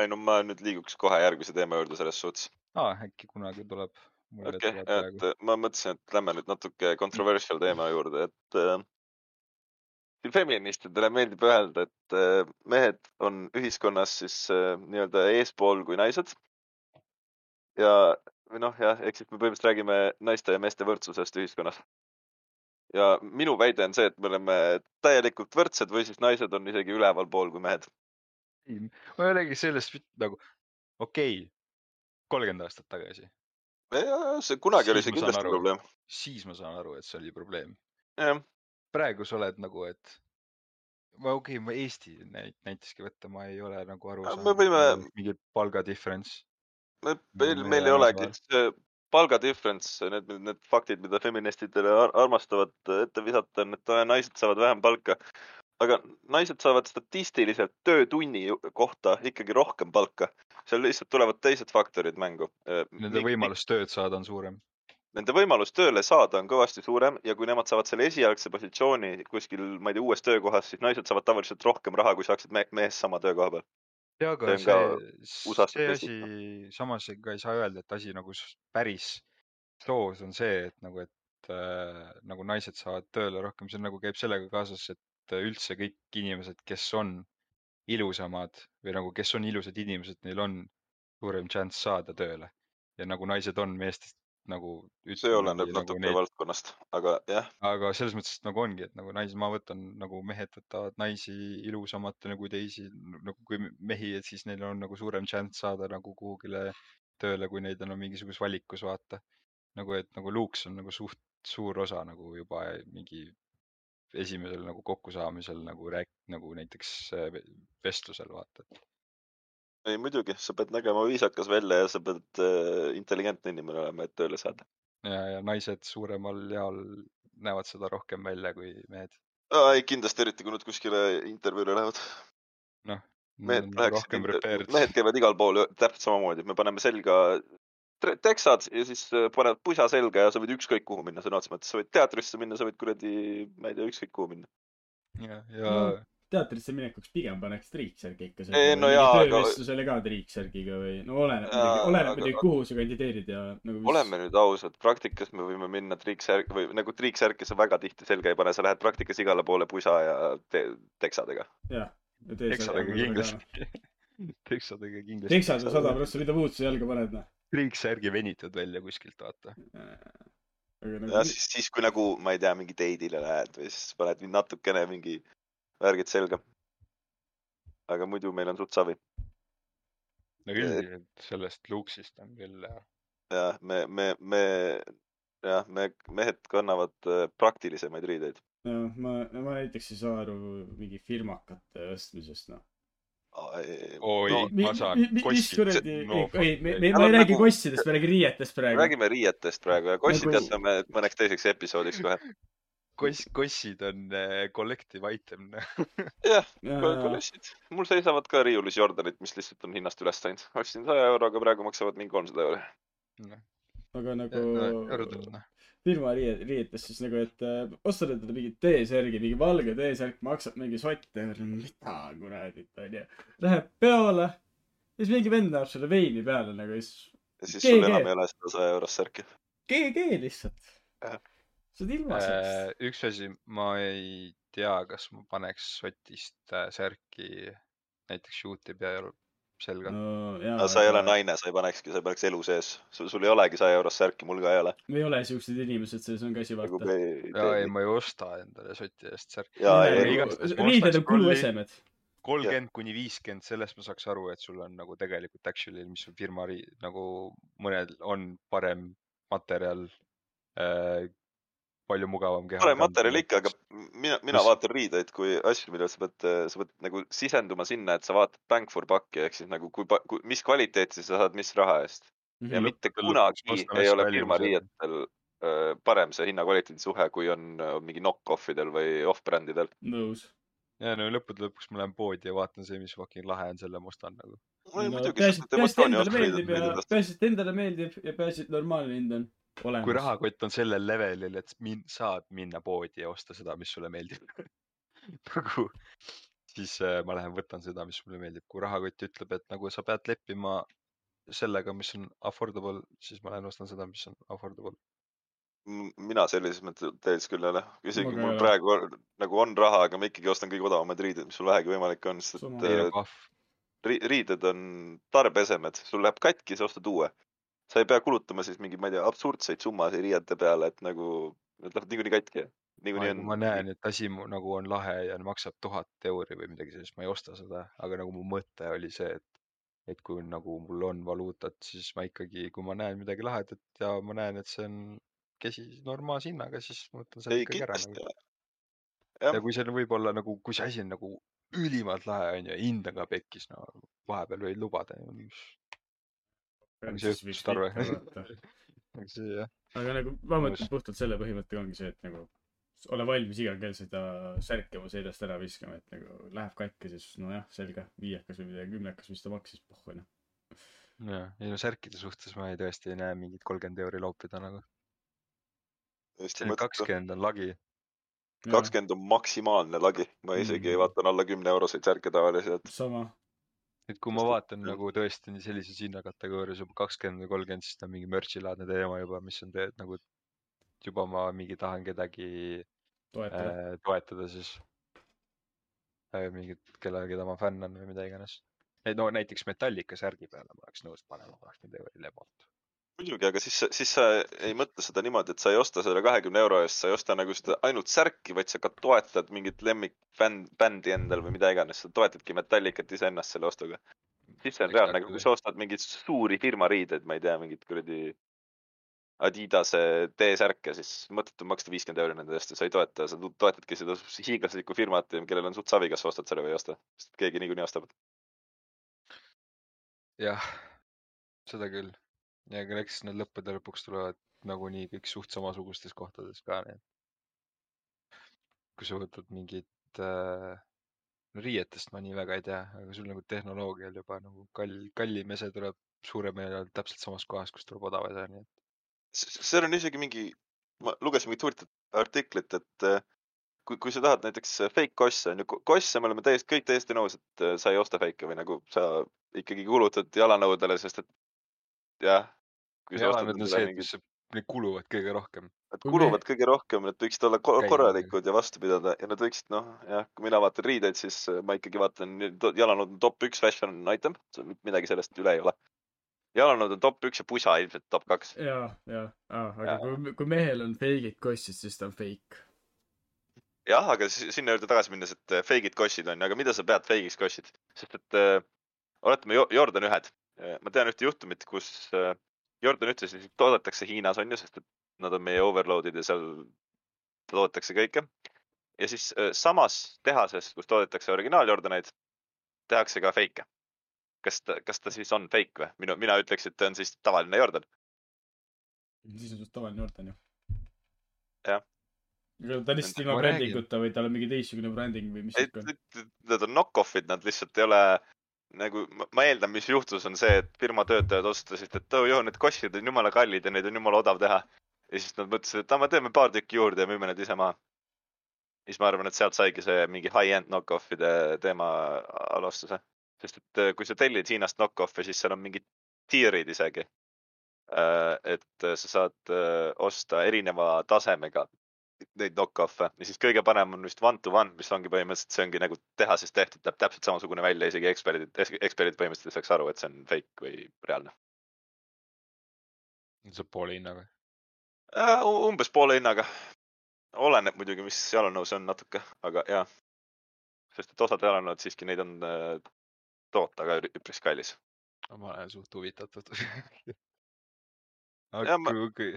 Speaker 2: ei no ma nüüd liiguks kohe järgmise teema juurde selles suhtes.
Speaker 3: aa, äkki kunagi tuleb.
Speaker 2: okei et ma mõtlesin, et lähme nüüd natuke controversial teema juurde, et äh, feministidele meeldib öelda, et äh, mehed on ühiskonnas siis äh, nii-öelda eespool kui naised. ja, või noh, jah, ehk siis me põhimõtteliselt räägime naiste ja meeste võrdsusest ühiskonnas. ja minu väide on see, et me oleme täielikult võrdsed või siis naised on isegi ülevalpool kui mehed.
Speaker 3: ma ei olegi sellest nagu, okei okay,, kolmkümmend aastat tagasi,
Speaker 2: see kunagi oli
Speaker 3: Siis
Speaker 2: see
Speaker 3: ma saan
Speaker 2: kindlasti
Speaker 3: aru.
Speaker 2: probleem.
Speaker 3: siis ma saan aru, et see oli probleem. praegu sa oled nagu, et ma okei okay,, ma Eesti näit- näiteski võtta, ma ei ole nagu aru saanud.
Speaker 2: me võime-
Speaker 3: mingi palga difference.
Speaker 2: me,
Speaker 3: Me
Speaker 2: meil, meil ei olegi palga difference, need, need faktid, mida feministidele ar- armastavad ette visata, on, et aa, naised saavad vähem palka. aga naised saavad statistiliselt töötunni kohta ikkagi rohkem palka. seal lihtsalt tulevad teised faktorid mängu.
Speaker 3: Nende võimalus tööd saada on suurem.
Speaker 2: nende võimalus tööle saada on kõvasti suurem ja kui nemad saavad selle esialgse positsiooni kuskil, ma ei tea, uues töökohas, siis naised saavad tavaliselt rohkem raha, kui saaksid me mehest sama töökoha peal.
Speaker 3: Ja, aga
Speaker 2: See
Speaker 3: see, see asi, samas ka ei saa öelda, et asi nagu päris soos on see, et nagu, et äh, nagu naised saavad tööle rohkem, see nagu käib sellega kaasas, et üldse kõik inimesed, kes on ilusamad või nagu, kes on ilusad inimesed, neil on suurem šanss saada tööle. Ja nagu naised on meestest nagu.
Speaker 2: see oleneb natuke valdkonnast, aga jah,
Speaker 3: aga selles mõttes et nagu ongi, et nagu naisi, ma võtan nagu mehed võtavad naisi ilusamatena kui teisi nagu kui mehi, et siis neil on nagu suurem šanss saada nagu kuhugile tööle, kui neid on mingisuguses valikus vaata. nagu, et nagu luuks on nagu suht suur osa nagu juba mingi esimesel nagu kokkusaamisel nagu rääk-, nagu näiteks äh, ve- vestlusel vaata.
Speaker 2: Ei muidugi, sa pead nägema viisakas välja ja sa pead äh, intelligentne inimene olema, et tööle saada.
Speaker 3: ja, ja naised suuremal jaol näevad seda rohkem välja kui mehed.
Speaker 2: ei, kindlasti eriti, kui nad kuskile intervjuule lähevad.
Speaker 3: noh,
Speaker 2: mehed
Speaker 3: nagu
Speaker 2: läheksid mehed käivad igal pool täpselt samamoodi, me paneme selga teksad ja siis äh, paned pusa selga ja sa võid ükskõik kuhu minna sõna otseses mõttes, sa võid teatrisse minna, sa võid kuradi, ma ei tea, ükskõik kuhu minna.
Speaker 3: ja, ja
Speaker 1: No. Teatrisse minekuks pigem paneks triiksärgi ikka.
Speaker 2: Ei, no jaa, aga-
Speaker 1: töövestlusele ka triiksärgiga või no oleneb muidugi, oleneb
Speaker 2: aga-
Speaker 1: muidugi, kuhu sa kandideerid ja nagu.
Speaker 2: oleme nüüd ausad, praktikas me võime minna triiksärk või nagu triiksärki sa väga tihti selga ei pane, sa lähed praktikas igale poole pusa ja te teksadega.
Speaker 1: jah.
Speaker 3: teksadega kindlasti. teksadega kindlasti.
Speaker 1: teksad on sada prossa, mida muud sa jalga paned, noh.
Speaker 3: triiksärgi venitad välja kuskilt, vaata.
Speaker 1: aga
Speaker 2: ja
Speaker 1: nagu,
Speaker 2: siis, siis kui nagu, ma ei tea, mingi date'ile lähed või siis paned natukene mingi värgid selga. aga muidu meil on suht savi
Speaker 3: no üldiselt sellest luuksist on küll jah.
Speaker 2: ja me, me, me, jah, me, mehed kannavad äh, praktilisemaid riideid.
Speaker 1: no ma, ma näiteks ei saa aru mingi firmakate ostmisest, noh.
Speaker 3: oi
Speaker 2: no,,
Speaker 3: ma saan
Speaker 1: mis kuradi,
Speaker 3: no
Speaker 1: ei, me, me, ma ei räägi kossidest, ma räägin riietest praegu.
Speaker 2: räägime riietest praegu ja kossid
Speaker 1: Nagu-
Speaker 2: jätame mõneks teiseks episoodiks kohe.
Speaker 3: koss, kossid on äh, collective item.
Speaker 2: jah,
Speaker 1: ja,
Speaker 2: kolledžid. mul seisavad ka riiulis Jordanid, mis lihtsalt on hinnast üles läinud. ostsin saja euroga, praegu maksavad mingi kolmsada euri.
Speaker 1: aga nagu
Speaker 3: arutelud, noh.
Speaker 1: firma riiet, riietes siis nagu, et äh, ostad endale mingit T-särgi, mingi valge T-särk maksab mingi sott, mida kuradi, onju. Läheb peole, siis mingi vend näeb sulle veini peale nagu siis
Speaker 2: ja siis sul enam ei ole seda saja eurost särki.
Speaker 1: GG lihtsalt
Speaker 2: Jah..
Speaker 1: Sa oled ilma sellest.
Speaker 3: Äh, üks asi, ma ei tea, kas ma paneks sotist äh, särki näiteks shoot'i peal selga no..
Speaker 1: no
Speaker 2: sa ei ole. naine, sa ei panekski, sa ei paneks elu sees. sul, sul ei olegi saja eurost särki, mul ka ei ole.
Speaker 1: me ei ole siuksed inimesed, selles on käsi
Speaker 2: nagu
Speaker 1: vaata.
Speaker 3: ja ei, ma ei osta endale soti eest särki.
Speaker 1: Riided on kuluesemed.
Speaker 3: kolmkümmend kuni viiskümmend, sellest ma saaks aru, et sul on nagu tegelikult actually, mis sul firma nagu mõnel on parem materjal äh,. Palju mugavam keha.
Speaker 2: parem materjal ikka, aga mina, mina
Speaker 3: Mis-
Speaker 2: vaatan riideid kui asju, mida sa pead, sa pead nagu sisenduma sinna, et sa vaatad bang for buck'i ehk siis nagu kui, kui, mis kvaliteeti sa saad, mis raha eest. ja
Speaker 3: Mhm.
Speaker 2: mitte kunagi ei ole firma riietel äh, parem see hinna-kvaliteedi suhe, kui on äh, mingi knock-off'idel või off-brändidel.
Speaker 1: nõus.
Speaker 3: ja no lõppude lõpuks ma lähen poodi ja vaatan see, mis fucking lahe on, selle ma ostan nagu.
Speaker 1: peaasi, peaasi, et endale meeldib ja peaasi, et endale meeldib ja peaasi, et normaalne hind on olemas.
Speaker 3: kui rahakott on sellel levelil, et min-, saad minna poodi ja osta seda, mis sulle meeldib nagu, siis äh, ma lähen võtan seda, mis mulle meeldib. kui rahakott ütleb, et nagu sa pead leppima sellega, mis on affordable, siis ma lähen ostan seda, mis on affordable.
Speaker 2: mina sellises mõttes küll ei ole, isegi
Speaker 1: ka
Speaker 2: mul praegu on, nagu on raha, aga ma ikkagi ostan kõige odavamaid riideid, mis sul vähegi võimalik on, sest et äh, riided on tarbeesemed, sul läheb katki, sa ostad uue. Sa ei pea kulutama siis mingeid, ma ei tea, absurdseid summasid riiete peale, et nagu need lähevad niikuinii katki. niikuinii
Speaker 3: kui ma näen, et asi nagu on lahe ja maksab tuhat euri või midagi sellist, ma ei osta seda, aga nagu mu mõte oli see, et et kui nagu mul on valuutat, siis ma ikkagi, kui ma näen midagi lahedat ja ma näen, et see on käsi normaalse hinnaga, siis ma võtan selle ikkagi ära nagu.. ja, kui see on võib-olla nagu, kui see asi on nagu ülimalt lahe onju, hind on ka pekkis, no vahepeal võid lubada. See aga see jah,
Speaker 1: aga nagu ma mõtlen puhtalt selle põhimõttega ongi see, et nagu ole valmis iga kell seda särki oma seljast ära viskama, et nagu läheb katki, siis nojah, selge, viiekas või midagi, kümnekas, mis ta maksis, pohhu noh.
Speaker 3: jah, ei no särkide suhtes ma ei, tõesti ei näe mingit kolmkümmend euri loopida nagu.
Speaker 2: mõttetu.
Speaker 3: kakskümmend on lagi.
Speaker 2: kakskümmend on maksimaalne lagi, ma isegi
Speaker 1: Mm.
Speaker 2: vaatan alla kümne euroseid särke tavaliselt.
Speaker 1: sama.
Speaker 3: Et kui ma
Speaker 2: et-
Speaker 3: vaatan nagu tõesti sellises hinnakategoorias juba kakskümmend või kolmkümmend, siis ta on mingi merch'ilaadne teema juba, mis on teed nagu juba ma mingi tahan kedagi
Speaker 1: toetada.
Speaker 3: äh, toetada siis äh, mingit, kelle, keda ma fänn on või mida iganes. no näiteks Metallica särgi peale ma oleks nõus panema kakskümmend euri lebalt.
Speaker 2: muidugi, aga siis, siis sa ei mõtle seda niimoodi, et sa ei osta selle kahekümne euro eest, sa ei osta nagu seda ainult särki, vaid sa ka toetad mingit lemmikbänd, bändi endal või mida iganes, sa toetadki Metallicat iseennast selle ostuga. siis see on reaalne, aga kui sa ostad mingeid suuri firma riideid, ma ei tea, mingit kuradi Adidase T-särke, siis mõttetu maksta viiskümmend euri nende eest ja sa ei toeta, sa toetadki seda hiiglaslikku firmat, kellel on suht savi, kas sa ostad selle või ei osta, sest keegi niikuinii ostab.
Speaker 3: jah, seda küll. Ja aga eks need lõppude lõpuks tulevad nagunii kõik suht samasugustes kohtades ka, nii et kui sa võtad mingit äh,, no riietest ma nii väga ei tea, aga sul nagu tehnoloogial juba nagu kall, kallim ese tuleb suurem ja täpselt samas kohas, kus tuleb odav ese, nii et
Speaker 2: seal on isegi mingi, ma lugesin mingit huvitavat artiklit, et äh, kui, kui sa tahad näiteks äh, fake kosse on ju, kosse me oleme täiesti, kõik täiesti nõus, et äh, sa ei osta fake'e või nagu sa ikkagi kulutad jalanõudele, sest et jah.
Speaker 3: need kuluvad kõige rohkem.
Speaker 2: Nad kuluvad kõige rohkem, nad võiksid olla ko-
Speaker 3: Käima
Speaker 2: korralikud ja vastu pidada ja nad võiksid noh, jah, kui mina vaatan riideid, siis äh, ma ikkagi vaatan, jalanõud on top üks fashion item, midagi sellest üle ei ole. jalanõud on top üks ja pusa ilmselt top kaks.
Speaker 1: ja, ja, aga
Speaker 2: Jaa.
Speaker 1: kui, kui mehel on fake'id kossid, siis ta on fake.
Speaker 2: jah, aga si- sinna juurde tagasi minnes, et äh, fake'id kossid on ju, aga mida sa pead fake'iks kossid, sest et äh, oletame Jo- Jordan ühed. Ma tean ühte juhtumit, kus äh, Jordan ütles, et toodetakse Hiinas on ju, sest et nad on meie overload'id ja seal toodetakse kõike. ja siis äh, samas tehases, kus toodetakse originaal Jordaneid, tehakse ka fake'e. kas ta, kas ta siis on fake või? minu, mina ütleks, et ta on siis tavaline Jordan.
Speaker 1: siis on suht tavaline Jordan ju.
Speaker 2: Jah.
Speaker 1: ta lihtsalt
Speaker 2: Nende-
Speaker 1: ilma brändinguta või tal on mingi teistsugune bränding või mis
Speaker 2: nad on knock-off'id, nad lihtsalt ei ole nagu, ma eeldan, mis juhtus, on see, et firma töötajad otsustasid, et oh joo, need kossid on jumala kallid ja neid on jumala odav teha. ja siis nad mõtlesid, et aa, me teeme paar tükki juurde ja müüme need ise maha. siis ma arvan, et sealt saigi see mingi high-end knock-off'ide teema alustuse. sest et äh, kui sa tellid Hiinast knock-off'e, siis seal on mingid tier'id isegi. et äh, sa saad äh, osta erineva tasemega neid knock-off'e ja siis kõige parem on vist one to one, mis ongi põhimõtteliselt, see ongi nagu tehases tehtud, näeb täpselt samasugune välja, isegi eksperdid, eksperdid põhimõtteliselt ei saaks aru, et see on fake või reaalne.
Speaker 3: see poole hinnaga.
Speaker 2: umbes poole hinnaga. oleneb muidugi, mis jalanõu see on natuke, aga jaa. sest et osad jalanõud siiski neid on äh, toota ka üpris kallis.
Speaker 3: ma olen suht huvitatud. Aga
Speaker 2: ma-
Speaker 3: kui, kui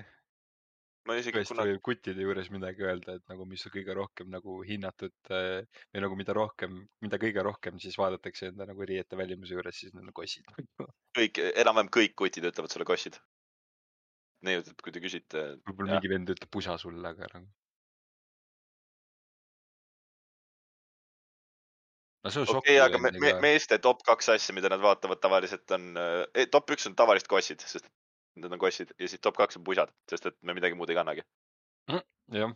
Speaker 2: ma isegi
Speaker 3: tõesti
Speaker 2: kunagi,
Speaker 3: võib kuttide juures midagi öelda, et nagu mis on kõige rohkem nagu hinnatud äh, või nagu mida rohkem, mida kõige rohkem siis vaadatakse enda nagu riiete välimuse juures, siis need on kossid.
Speaker 2: kõik, enam-vähem kõik kutid ütlevad sulle kossid. et kui te küsite,
Speaker 3: võib-olla mingi vend ütleb pusa sulle, aga nagu. no see on šokk
Speaker 2: okei, aga me, me,. meeste top kaks asja, mida nad vaatavad tavaliselt on, top üks on tavaliselt kossid, sest need on kossid ja siis top kaks on pusad, sest et me midagi muud ei kannagi.
Speaker 3: jah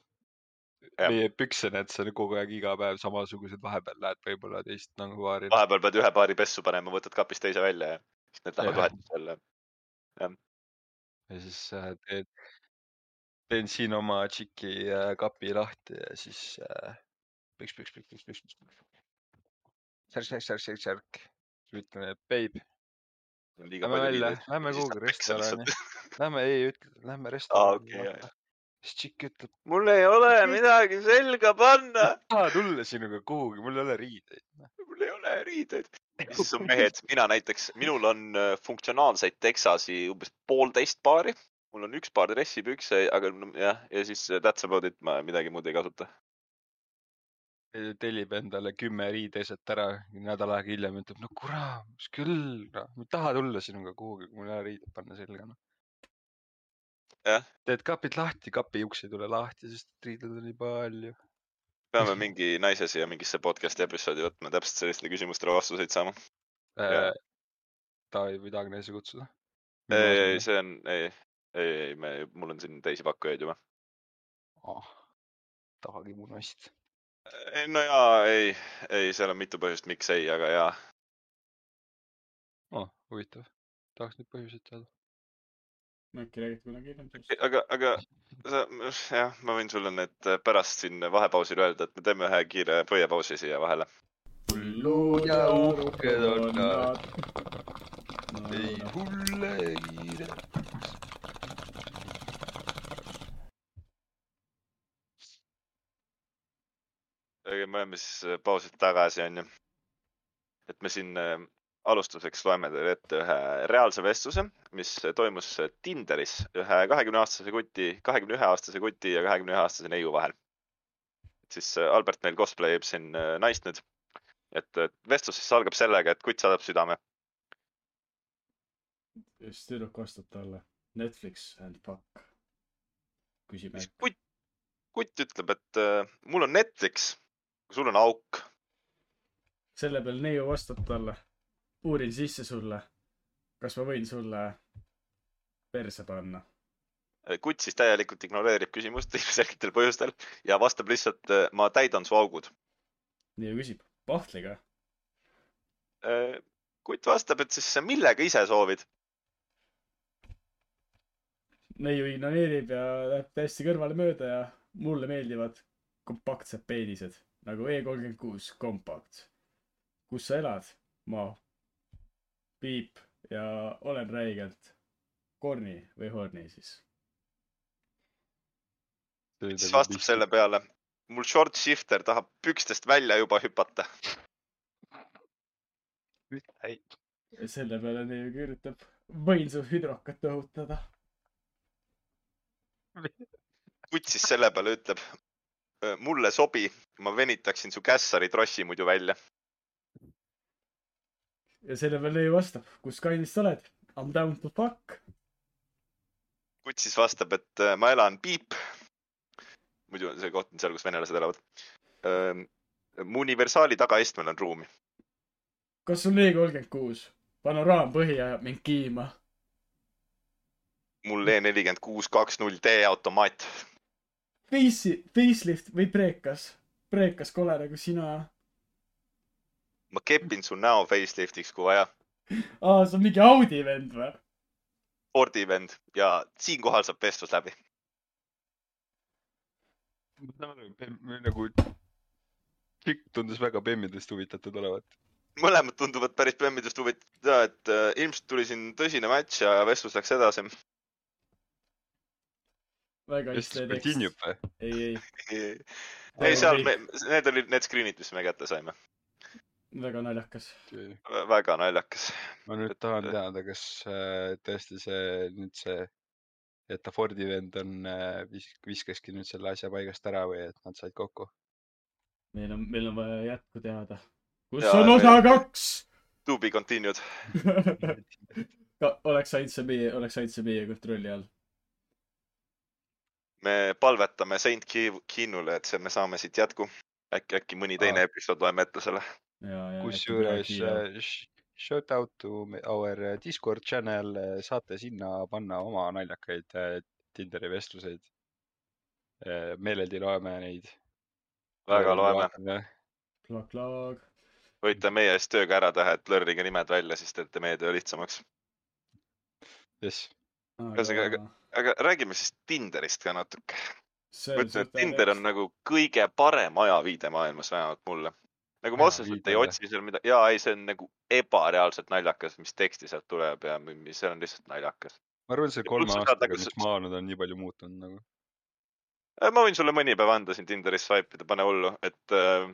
Speaker 2: Jah.
Speaker 3: meie pükse näed sa kogu aeg iga päev samasugused, vahepeal lähed võib-olla teist nagu paari.
Speaker 2: vahepeal pead ühe paari pessu panema, võtad kapist teise välja ja siis need lähevad vahetusse jälle.
Speaker 3: ja siis äh, teen, teen siin oma tšiki äh, kapi lahti ja siis äh, püks, püks, püks, püks, püks, püks. särk, särk, särk, särk, särk. ütlen, et babe, lähme välja, lähme kuhugi restorani. Lähme, ei ütle, lähme restorani
Speaker 2: okei, jah.,
Speaker 3: siis tšikk ütleb,
Speaker 2: mul ei ole midagi selga panna,
Speaker 3: taha tulla sinuga kuhugi, mul ei ole riideid.
Speaker 2: mul ei ole riideid. siis on mehed, mina näiteks, minul on äh, funktsionaalseid Texasi umbes poolteist paari. mul on üks paar dressipükse, aga jah, ja siis äh, that's about it, ma midagi muud ei kasuta.
Speaker 3: Tellib endale kümme riideeset ära, nädal aega hiljem ütleb, no kurat, mis küll, ma ei taha tulla sinuga kuhugi, kui mul ei ole riided panna selga.
Speaker 2: Jah.
Speaker 3: teed kapid lahti, kapi uks ei tule lahti, sest riideid on nii palju.
Speaker 2: peame mingi naise siia mingisse podcast'i episoodi võtma, täpselt sellistele küsimustele vastuseid saama. Jaa.
Speaker 3: Taavi või Taagnese kutsuda.
Speaker 2: ei, ei, see on, ei, ei, ei, me, mul on siin teisi pakkujaid juba.
Speaker 3: tahagi mu naist.
Speaker 2: No jaa, ei, ei, seal on mitu põhjust, miks ei, aga jaa.
Speaker 3: aa, huvitav. tahaks neid põhjuseid teada.
Speaker 1: äkki räägid kunagi hiljem
Speaker 2: aga, aga sa, jah, ma võin sulle need pärast siin vahepausil öelda, et me teeme ühe kiire põiepausi siia vahele.
Speaker 1: hullud ja uhked on nad.
Speaker 3: ei hulle kiire.
Speaker 2: Me oleme siis äh, pausilt tagasi, onju. et me siin äh, alustuseks loeme teile ette ühe reaalse vestluse, mis toimus Tinderis ühe kahekümne aastase kuti, kahekümne ühe aastase kuti ja kahekümne ühe aastase neiu vahel. et siis äh, Albert meil cosplay ib siin naist nüüd. et vestlus siis algab sellega, et kutt saadab südame.
Speaker 1: siis tüdruk vastab talle Netflix and fuck. küsime
Speaker 2: siis kutt, kutt ütleb, et mul on Netflix, sul on auk.
Speaker 1: selle peale neiu vastab talle. uurin sisse sulle. kas ma võin sulle perse panna?
Speaker 2: kutt siis täielikult ignoreerib küsimust ilmselgetel põhjustel ja vastab lihtsalt, ma täidan su augud.
Speaker 1: neiu küsib, pahtliga?
Speaker 2: kutt vastab, et siis millega ise soovid.
Speaker 1: neiu ignoreerib ja läheb täiesti kõrvale mööda ja mulle meeldivad kompaktsed peenised nagu E kolmkümmend kuus kompakt. kus sa elad? ma. piip ja olen räigelt korni või horni siis.
Speaker 2: siis vastab selle peale, mul short shifter tahab pükstest välja juba hüpata.
Speaker 3: ei,
Speaker 1: ja selle peale neiu kirjutab, võin su hüdrokat õhutada.
Speaker 2: kutt siis selle peale ütleb, mulle sobi, ma venitaksin su kässari trossi muidu välja.
Speaker 1: ja selle peale neiu vastab, kus kandis sa oled? I m down to fuck.
Speaker 2: kutt siis vastab, et ma elan Piip. muidu see koht on seal, kus venelased elavad. mu universaali tagaistmel on ruumi.
Speaker 1: kas sul E kolmkümmend kuus? panoraampõhi ajab mind kiima.
Speaker 2: mul E nelikümmend kuus kaks null D automaat.
Speaker 1: Face, facelift või preekas? preekas kole nagu sina.
Speaker 2: ma kepin su näo faceliftiks, kui vaja.
Speaker 1: aa, see on mingi Audi vend või?
Speaker 2: Fordi vend ja siinkohal saab vestlus läbi.
Speaker 3: ma saan aru, nagu tšikk tundus väga bemmidest huvitatud olevat.
Speaker 2: mõlemad tunduvad päris bämmidest huvitatud ja, et äh, ilmselt tuli siin tõsine matš ja vestlus läks edasi.
Speaker 1: Väga iste tekst.
Speaker 3: continued või?
Speaker 1: ei, ei,
Speaker 2: ei, seal me, need olid need screen'id, mis me kätte saime.
Speaker 1: väga naljakas.
Speaker 2: väga naljakas.
Speaker 3: ma nüüd
Speaker 2: Et-
Speaker 3: tahan teada, kas äh, tõesti see nüüd see, et ta Fordi vend on, viskaski nüüd selle asja paigast ära või et nad said kokku?
Speaker 1: meil on, meil on vaja jätku teada. kus
Speaker 2: Jaa,
Speaker 1: on osa
Speaker 2: me-
Speaker 1: kaks?
Speaker 2: To be continued.
Speaker 1: oleks ainult see meie, oleks ainult see meie kontrolli all.
Speaker 2: Me palvetame Saint Ki- Kiinule, et see, me saame siit jätku. äkki, äkki mõni teine
Speaker 3: Aa.
Speaker 2: episood loeme ette selle.
Speaker 3: kusjuures äh, sh- shout out to our äh, Discord channel, saate sinna panna oma naljakaid äh, Tinderi vestluseid. meeleldi loeme neid.
Speaker 2: väga loeme.
Speaker 1: klaak-klaak.
Speaker 2: võite meie eest tööga ära teha, et blurrige nimed välja, siis teete meie töö lihtsamaks.
Speaker 3: jess,
Speaker 2: Ühesõnaga, aga räägime siis Tinderist ka natuke.
Speaker 1: see
Speaker 2: ma ütlen, et Tinder on nagu kõige parem ajaviide maailmas, vähemalt mulle. nagu ma otseselt ei otsi seal midagi, jaa, ei, see on nagu ebareaalselt naljakas, mis teksti sealt tuleb ja mi- mi- see on lihtsalt naljakas.
Speaker 3: ma arvan, see kolme aastaga,
Speaker 2: nagu
Speaker 3: mis
Speaker 2: s-
Speaker 3: ma olen, on nii palju muutunud nagu.
Speaker 2: Äh, ma võin sulle mõni päev anda siin Tinderis swipe ida, pane hullu, et äh,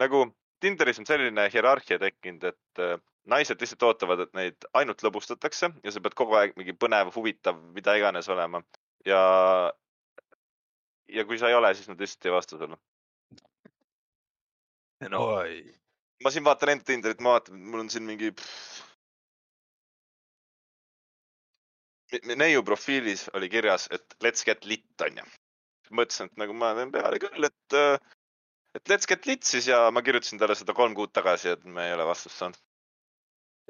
Speaker 2: nagu Tinderis on selline hierarhia tekkinud, et äh, naised lihtsalt ootavad, et neid ainult lõbustatakse ja sa pead kogu aeg mingi põnev, huvitav, mida iganes olema ja, ja kui sa ei ole, siis nad lihtsalt ei vasta sulle. no
Speaker 3: oi,
Speaker 2: ma siin vaatan enda Tinderit, ma vaatan, mul on siin mingi. neiu profiilis oli kirjas, et let's get lit onju. mõtlesin, et nagu ma teen peale küll, et, et let's get lit siis ja ma kirjutasin talle seda kolm kuud tagasi, et me ei ole vastust saanud.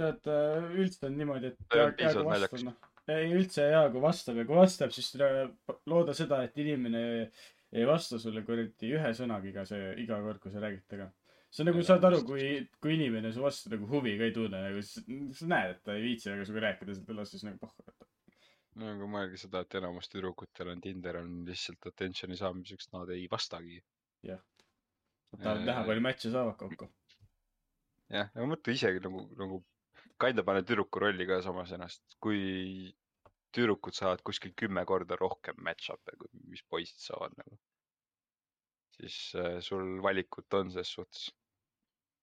Speaker 1: tead, üldse on niimoodi, et jäägu
Speaker 3: piisavalt
Speaker 1: vastu,
Speaker 3: naljakas.
Speaker 1: noh. ei üldse hea, kui vastab ja kui vastab, siis looda seda, et inimene ei vasta sulle kuradi ühe sõnaga iga see, iga kord, kui sa räägid temaga. see on nagu, saad aru, kui, kui inimene su vastu nagu huvi ka ei tunne, nagu sa, sa näed, et ta ei viitsi väga sinuga rääkida, siis ta laseb nagu pohhu
Speaker 3: aga mõelge seda, et enamus tüdrukutel on Tinder on lihtsalt attention'i saamiseks, nad ei vastagi.
Speaker 1: Nad tahavad näha, palju match'e saavad kokku.
Speaker 3: jah, aga mõtle isegi nagu, nagu kinda pane tüdruku rolli ka samas ennast, kui tüdrukud saavad kuskil kümme korda rohkem match-up'e, kui mis poisid saavad nagu. siis äh, sul valikut on ses suhtes.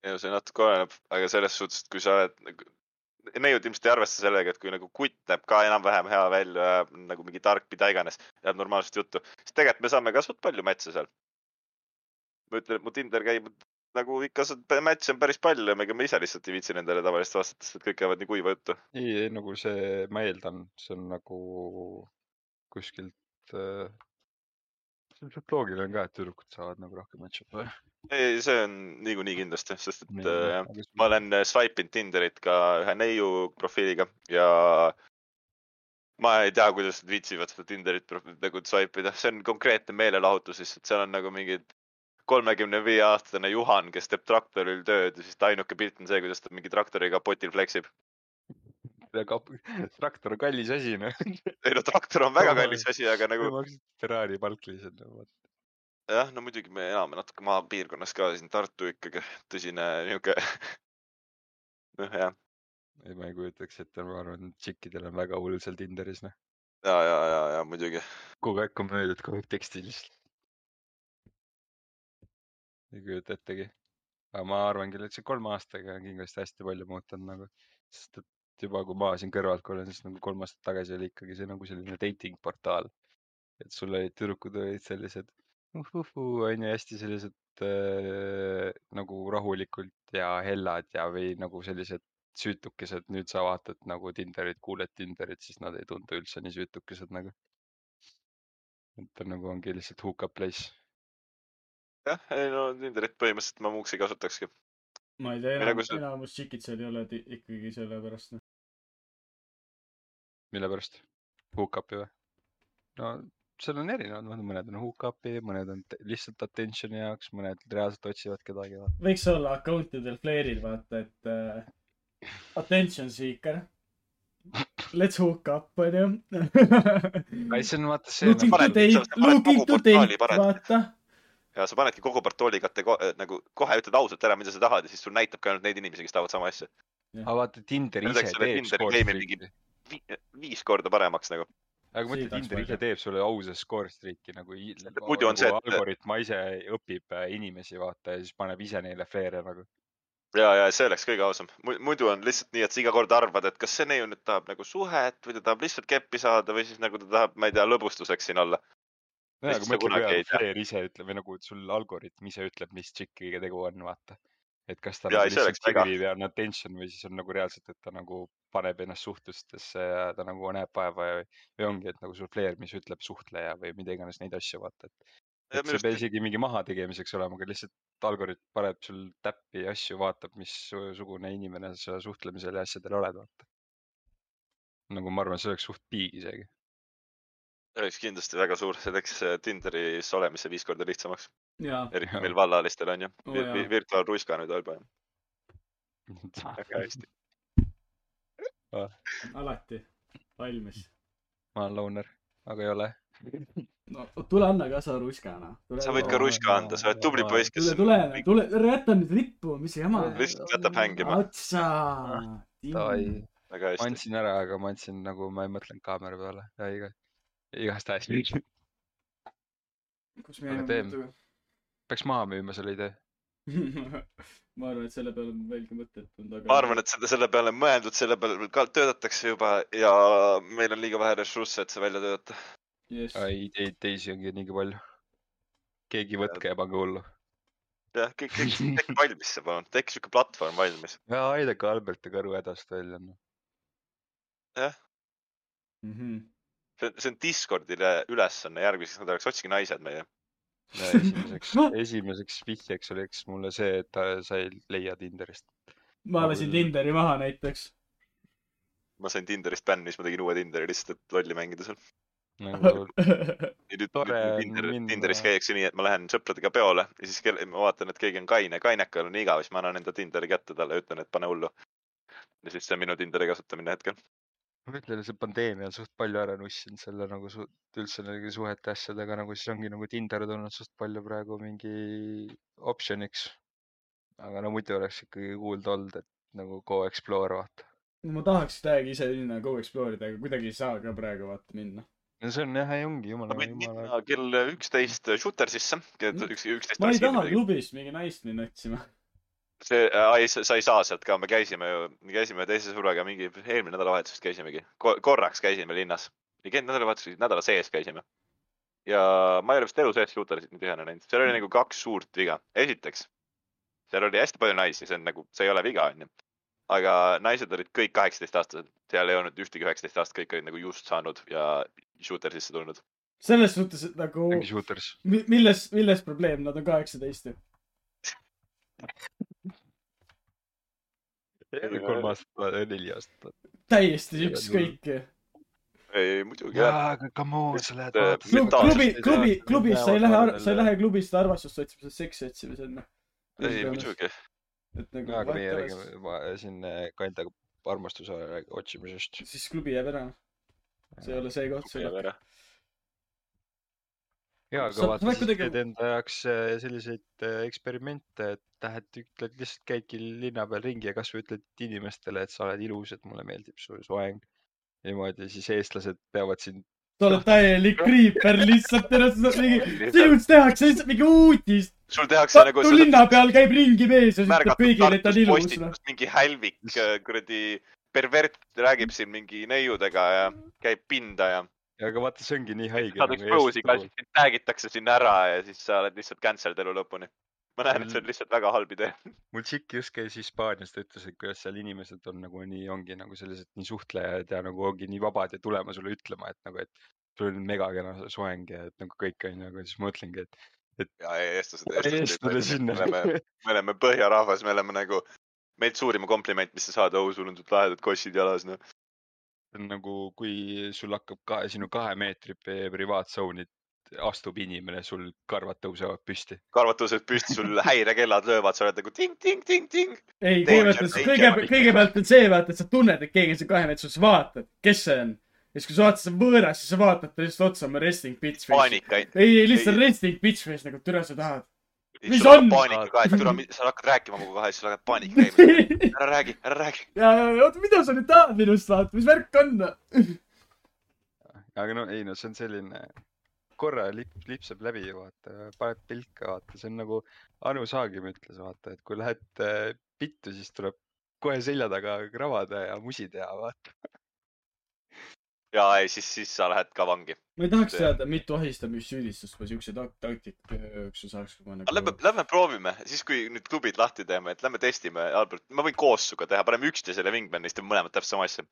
Speaker 2: ja see natuke oleneb, aga selles suhtes, et kui sa oled nagu, neiud ilmselt ei arvesta sellega, et kui nagu kutt näeb ka enam-vähem hea välja, nagu mingi tark, mida iganes, ajab normaalset juttu, siis tegelikult me saame ka suht palju match'e seal. ma ütlen, et mu Tinder käib nagu ikka, match'e on päris palju ja ega ma ise lihtsalt ei viitsi nendele tavaliselt vastata, sest et kõik jäävad nii kuiva juttu.
Speaker 3: ei, ei nagu see, ma eeldan, see on nagu kuskilt äh,. see on suht loogiline ka, et tüdrukud saavad nagu rohkem match-up'e.
Speaker 2: ei, see on niikuinii kindlasti, sest et
Speaker 3: Nii,
Speaker 2: äh,
Speaker 3: aga
Speaker 2: ma olen swipe inud Tinderit ka ühe neiu profiiliga ja ma ei tea, kuidas nad viitsivad seda Tinderit nagu swipe ida, see on konkreetne meelelahutus lihtsalt, seal on nagu mingid kolmekümne viie aastane Juhan, kes teeb traktoril tööd ja siis ta ainuke pilt on see, kuidas ta mingi traktori kapotil fleksib.
Speaker 3: traktor on kallis asi, noh.
Speaker 2: ei no traktor on väga kallis asi, aga nagu
Speaker 3: maksad Ferrari palk lihtsalt nagu.
Speaker 2: jah, no muidugi me elame natuke maapiirkonnas ka siin Tartu ikkagi tõsine niuke. noh jah,
Speaker 3: ei, ma ei kujutaks ette, ma arvan, et tšikkidel on väga hull seal Tinderis, noh.
Speaker 2: ja, ja, ja, ja muidugi.
Speaker 3: kogu aeg komöödiat, kogu aeg teksti lihtsalt. Ei kujuta ettegi. aga ma arvan küll, et see kolme aastaga on kindlasti hästi palju muutunud nagu, sest et juba kui ma siin kõrvalt kuulen, siis nagu kolm aastat tagasi oli ikkagi see nagu selline dating portaal. et sul olid tüdrukud olid sellised uhuhuu onju, hästi sellised äh, nagu rahulikult ja hellad ja, või nagu sellised süütukesed, nüüd sa vaatad nagu Tinderit, kuuled Tinderit, siis nad ei tundu üldse nii süütukesed nagu. et ta nagu ongi lihtsalt hook-up place.
Speaker 2: jah, ei no Tinderit põhimõtteliselt ma muuks ei kasutakski.
Speaker 1: ma ei tea, enamus,
Speaker 2: see-
Speaker 1: enamus tšikid seal ei ole ikkagi sellepärast. noh.
Speaker 3: mille pärast? Hook-up'i või? no seal on erinevad, mõned on hook-up'i, mõned on lihtsalt attention'i jaoks, mõned reaalselt otsivad kedagi.
Speaker 1: võiks olla account idel flare'id, vaata, et äh, attention seeker. Let's hook up, onju.
Speaker 3: ei, see on vaata see
Speaker 1: Looking
Speaker 2: paned-
Speaker 1: to date looking to date, vaata.
Speaker 2: Ja sa panedki kogu portooli kategooria, nagu kohe ütled ausalt ära, mida sa tahad ja siis sul näitab ka ainult neid inimesi, kes tahavad sama asja.
Speaker 3: aga vaata Tinder ise teeb streak'i.
Speaker 2: viis korda paremaks nagu.
Speaker 3: aga mõtle, Tinder ise teeb sulle ausa score streak'i nagu, i-
Speaker 2: muidu on see, et-
Speaker 3: algoritm ise õpib äh, inimesi vaata ja siis paneb ise neile flare'e nagu.
Speaker 2: ja, ja see oleks kõige ausam. muidu on lihtsalt nii, et sa iga kord arvad, et kas see neiu nüüd tahab nagu suhet või ta tahab lihtsalt keppi saada või siis nagu ta tahab, ma ei tea, lõbustuseks siin olla.
Speaker 3: nojah, aga mõtle, kui. Flair ise ütleb või nagu sul algoritm ise ütleb, mis tšikkiga tegu on, vaata. et kas ta
Speaker 2: Jaa,
Speaker 3: nagu lihtsalt sirvib ja on attention või siis on nagu reaalselt, et ta nagu paneb ennast suhtlustesse ja ta nagu näeb vaeva ja, või ongi, et nagu sul Flair, mis ütleb suhtleja või mida iganes neid asju, vaata, et. et see ei pea isegi mingi mahategemiseks olema, aga lihtsalt algoritm paneb sul täppi asju, vaatab, missugune inimene sa suhtlemisel ja asjadel oled, vaata. nagu ma arvan, see oleks suht big isegi.
Speaker 2: See oleks kindlasti väga suur, see teeks äh, Tinderis olemise viis korda lihtsamaks. eriti meil vallalistel on ju
Speaker 1: Oo,
Speaker 2: Vi-
Speaker 1: jaa.
Speaker 2: vi- virtuaalruiska nüüd juba. väga hästi.
Speaker 1: alati valmis.
Speaker 3: ma olen loner, aga ei ole.
Speaker 1: no tule anna ka sa ruskana.
Speaker 2: sa võid ka ruska anda, sa oled tubli poiss, kes
Speaker 1: tule, tule, tule, jäta nüüd rippu, mis jama.
Speaker 2: lihtsalt jätab hängima.
Speaker 1: otsa.
Speaker 2: Väga
Speaker 3: ma
Speaker 2: hästi.
Speaker 3: andsin ära, aga ma andsin nagu, ma ei mõtlenud kaamera peale ja iga, igastahes
Speaker 1: kus me
Speaker 3: teeme.
Speaker 1: mõttega?
Speaker 3: peaks maha müüma selle idee.
Speaker 1: ma arvan, et selle peale on veelgi mõtet olnud, aga.
Speaker 2: ma arvan, et seda selle peale on mõeldud, selle peale ka töötatakse juba ja meil on liiga vähe ressursse, et see välja töötada.
Speaker 1: yes..
Speaker 3: ideid teisi ongi niigi palju. keegi võtke ja pange hullu.
Speaker 2: jah, kõik, kõik, tehke valmis see palun, tehke siuke platvorm valmis.
Speaker 3: ja aidake Alberti Karu hädast välja. noh.
Speaker 1: Mm -hmm.
Speaker 2: See on, see on Discordile ülesanne järgmiseks nädalaks, otsige naised meie.
Speaker 3: esimeseks, esimeseks vihjeks oleks mulle see, et ta- sa ei leia Tinderist.
Speaker 1: ma lasin Tinderi maha näiteks.
Speaker 2: ma sain Tinderist bänni, siis ma tegin uue Tinderi lihtsalt, et lolli mängida seal.
Speaker 3: nagu
Speaker 2: ja nüüd Tinder, Tinderis käiakse nii, et ma lähen sõpradega peole ja siis kell, ma vaatan, et keegi on kaine, kainekal on igav, siis ma annan enda Tinderi kätte talle ja ütlen, et pane hullu. ja siis see on minu Tinderi kasutamine hetkel.
Speaker 3: Ma ütlen, see pandeemia on suht palju ära nussinud selle nagu su- üldse nende suhete asjadega nagu siis ongi nagu Tinder tulnud suht palju praegu mingi option'iks. aga no muidu oleks ikkagi kuulda olnud, et nagu Go Explore vaata.
Speaker 1: ma tahaks täiega ise minna Go Explore ida, aga kuidagi ei saa ka praegu vaata minna.
Speaker 3: no see on jah, ei ongi jumala
Speaker 2: ma, võin
Speaker 3: jumala.
Speaker 2: minna kell üksteist Shootersisse, kell üks, üksteist
Speaker 1: ma ei taha. klubist mingi naist minna otsima.
Speaker 2: See äh,, ei, sa ei saa sealt ka, me käisime ju, me käisime teise sõbraga mingi eelmine nädalavahetus käisimegi Ko, korraks käisime linnas. ei käinud nädalavahetusel, nädala sees käisime. ja ma ei ole vist elu sees Shootersit nii tühjana näinud, seal oli nagu kaks suurt viga. esiteks, seal oli hästi palju naisi, see on nagu, see ei ole viga, onju. aga naised olid kõik kaheksateist aastased, seal ei olnud ühtegi üheksateist aastast, kõik olid nagu just saanud ja Shootersisse tulnud.
Speaker 1: selles suhtes, et nagu milles, milles probleem, nad on kaheksateist ju.
Speaker 3: kolm aastat, neli aastat.
Speaker 1: täiesti ükskõik
Speaker 2: ei, muidugi jah.
Speaker 3: jaa, aga come on, sa lähed
Speaker 2: Äh,
Speaker 3: vaatad
Speaker 1: klubi, klubi
Speaker 2: ei, saa.
Speaker 1: klubi, klubis sa ei lähe sa ei lähe klubist armastust otsima, sa oled seksi otsimisel, noh.
Speaker 2: ei, muidugi.
Speaker 1: et nagu
Speaker 3: aga meie räägime siin äh, Kandega armastuse otsimisest.
Speaker 1: siis klubi jääb ära. see ei ole see koht, see koht.
Speaker 3: jaa, aga vaata, siis
Speaker 1: kuidagi-
Speaker 3: teed enda jaoks äh, selliseid äh, eksperimente, et lähed, ütled lihtsalt käidki linna peal ringi ja kasvõi ütled inimestele, et sa oled ilus, et mulle meeldib su soeng. niimoodi siis eestlased peavad sind,
Speaker 1: sa oled täielik kriiper lihtsalt, ennast mingi, sinust tehakse lihtsalt mingi uudist.
Speaker 2: sul tehakse nagu
Speaker 1: Tartu linna peal käib ringi mees ja siis ütleb kõigile, et ta on ilus, noh.
Speaker 2: mingi hälvik äh, kuradi pervert räägib siin mingi neiudega ja käib pinda ja
Speaker 3: aga vaata, see ongi nii haige.
Speaker 2: saad expose'i ka, sind tag itakse sinna ära ja siis sa oled lihtsalt cancelled elu lõpuni. ma näen, et see on lihtsalt väga halb idee.
Speaker 3: mul tšikk just käis Hispaanias, ta ütles, et kuidas seal inimesed on nagu nii, ongi nagu sellised nii suhtlejad ja nagu ongi nii vabad ja tulema sulle ütlema, et nagu, et sul on megakena soeng ja et nagu kõik on ju, aga siis mõtlengi, et
Speaker 2: ja eestlased, eestlased, me oleme, me oleme põhjarahvas, me oleme nagu, meilt suurim kompliment, mis sa saad, oh sul on lahedad kossid jalas, noh.
Speaker 3: nagu, kui sul hakkab kahe, sinu kahe meetri pri- privaattsooni astub inimene, sul karvad tõusevad püsti.
Speaker 2: karvad tõusevad püsti, sul häirekellad löövad, sa oled nagu ting-ting-ting-ting.
Speaker 1: ei, kõigepealt, kõigepealt, kõigepealt on see, vaata, et sa tunned, et keegi on siin kahe meetri, sa vaatad, kes see on. ja siis, kui sa vaatad, see on võõras, siis sa vaatad ta lihtsalt otsa, oma resting bitch face. ei, ei lihtsalt resting bitch face nagu türa sa tahad. Mis on?
Speaker 2: paanika ka, et türa, sa hakkad rääkima kogu aeg, sul hakkab paanika käima. ära räägi, ära räägi.
Speaker 1: ja, ja, ja oota, mida sa nüüd tahad minust vaata, mis värk on?
Speaker 3: aga no ei no see on selline, korra lip, lipsab läbi, vaata, paned pilka, vaata, see on nagu Anu Saagim ütles, vaata, et kui lähed äh, pittu, siis tuleb kohe selja taga krabada ja musi teha, vaata.
Speaker 2: Ja ei, siis, siis sa lähed ka vangi.
Speaker 1: ma ei tahaks teada, mitu ahistamissüüdistust või siukseid tak- taktikaid, kus sa saaks
Speaker 2: aga lähme
Speaker 1: nagu,.
Speaker 2: lähme proovime, siis kui nüüd klubid lahti teeme, et lähme testime, Albert, ma võin koos sinuga teha, paneme üksteisele Wingmani, siis teeme mõlemad täpselt sama asja.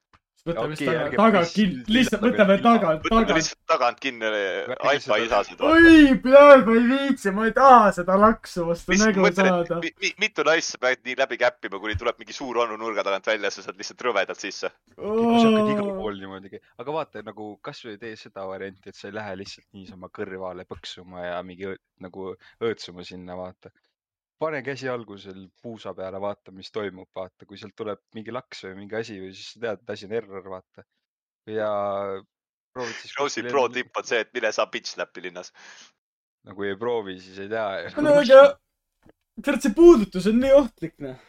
Speaker 1: Võtame vist
Speaker 3: Okei,
Speaker 1: taga,
Speaker 3: ärge
Speaker 1: tagant
Speaker 3: piss-
Speaker 1: kinni, lihtsalt võtame
Speaker 3: ilma-
Speaker 1: tagant,
Speaker 2: võtame
Speaker 1: tagant.
Speaker 2: lihtsalt tagant kinni alfa
Speaker 3: seda-
Speaker 2: isasid.
Speaker 1: oi, praegu ei viitsi, ma ei taha seda laksu vastu
Speaker 2: mis
Speaker 1: nägu
Speaker 2: mõtled,
Speaker 1: saada.
Speaker 2: mi- mi- mitu naist sa pead nii läbi käppima, kuni tuleb mingi suur onu nurga tagant välja, sa saad lihtsalt rõvedalt sisse.
Speaker 3: kui sa hakkad igal pool niimoodi aga vaata nagu kasvõi tee seda varianti, et sa ei lähe lihtsalt niisama kõrvale põksuma ja mingi nagu õõtsuma sinna, vaata. Pane käsi algusel puusa peale, vaata, mis toimub, vaata, kui sealt tuleb mingi laks või mingi asi või siis sa tead, et asi on error, vaata. ja proovid siis.
Speaker 2: Rosi pro tipp on see, et mine saa bitch slap'i linnas.
Speaker 3: nagu ei proovi, siis ei tea.
Speaker 1: no aga, tead see puudutus on nii ohtlik noh.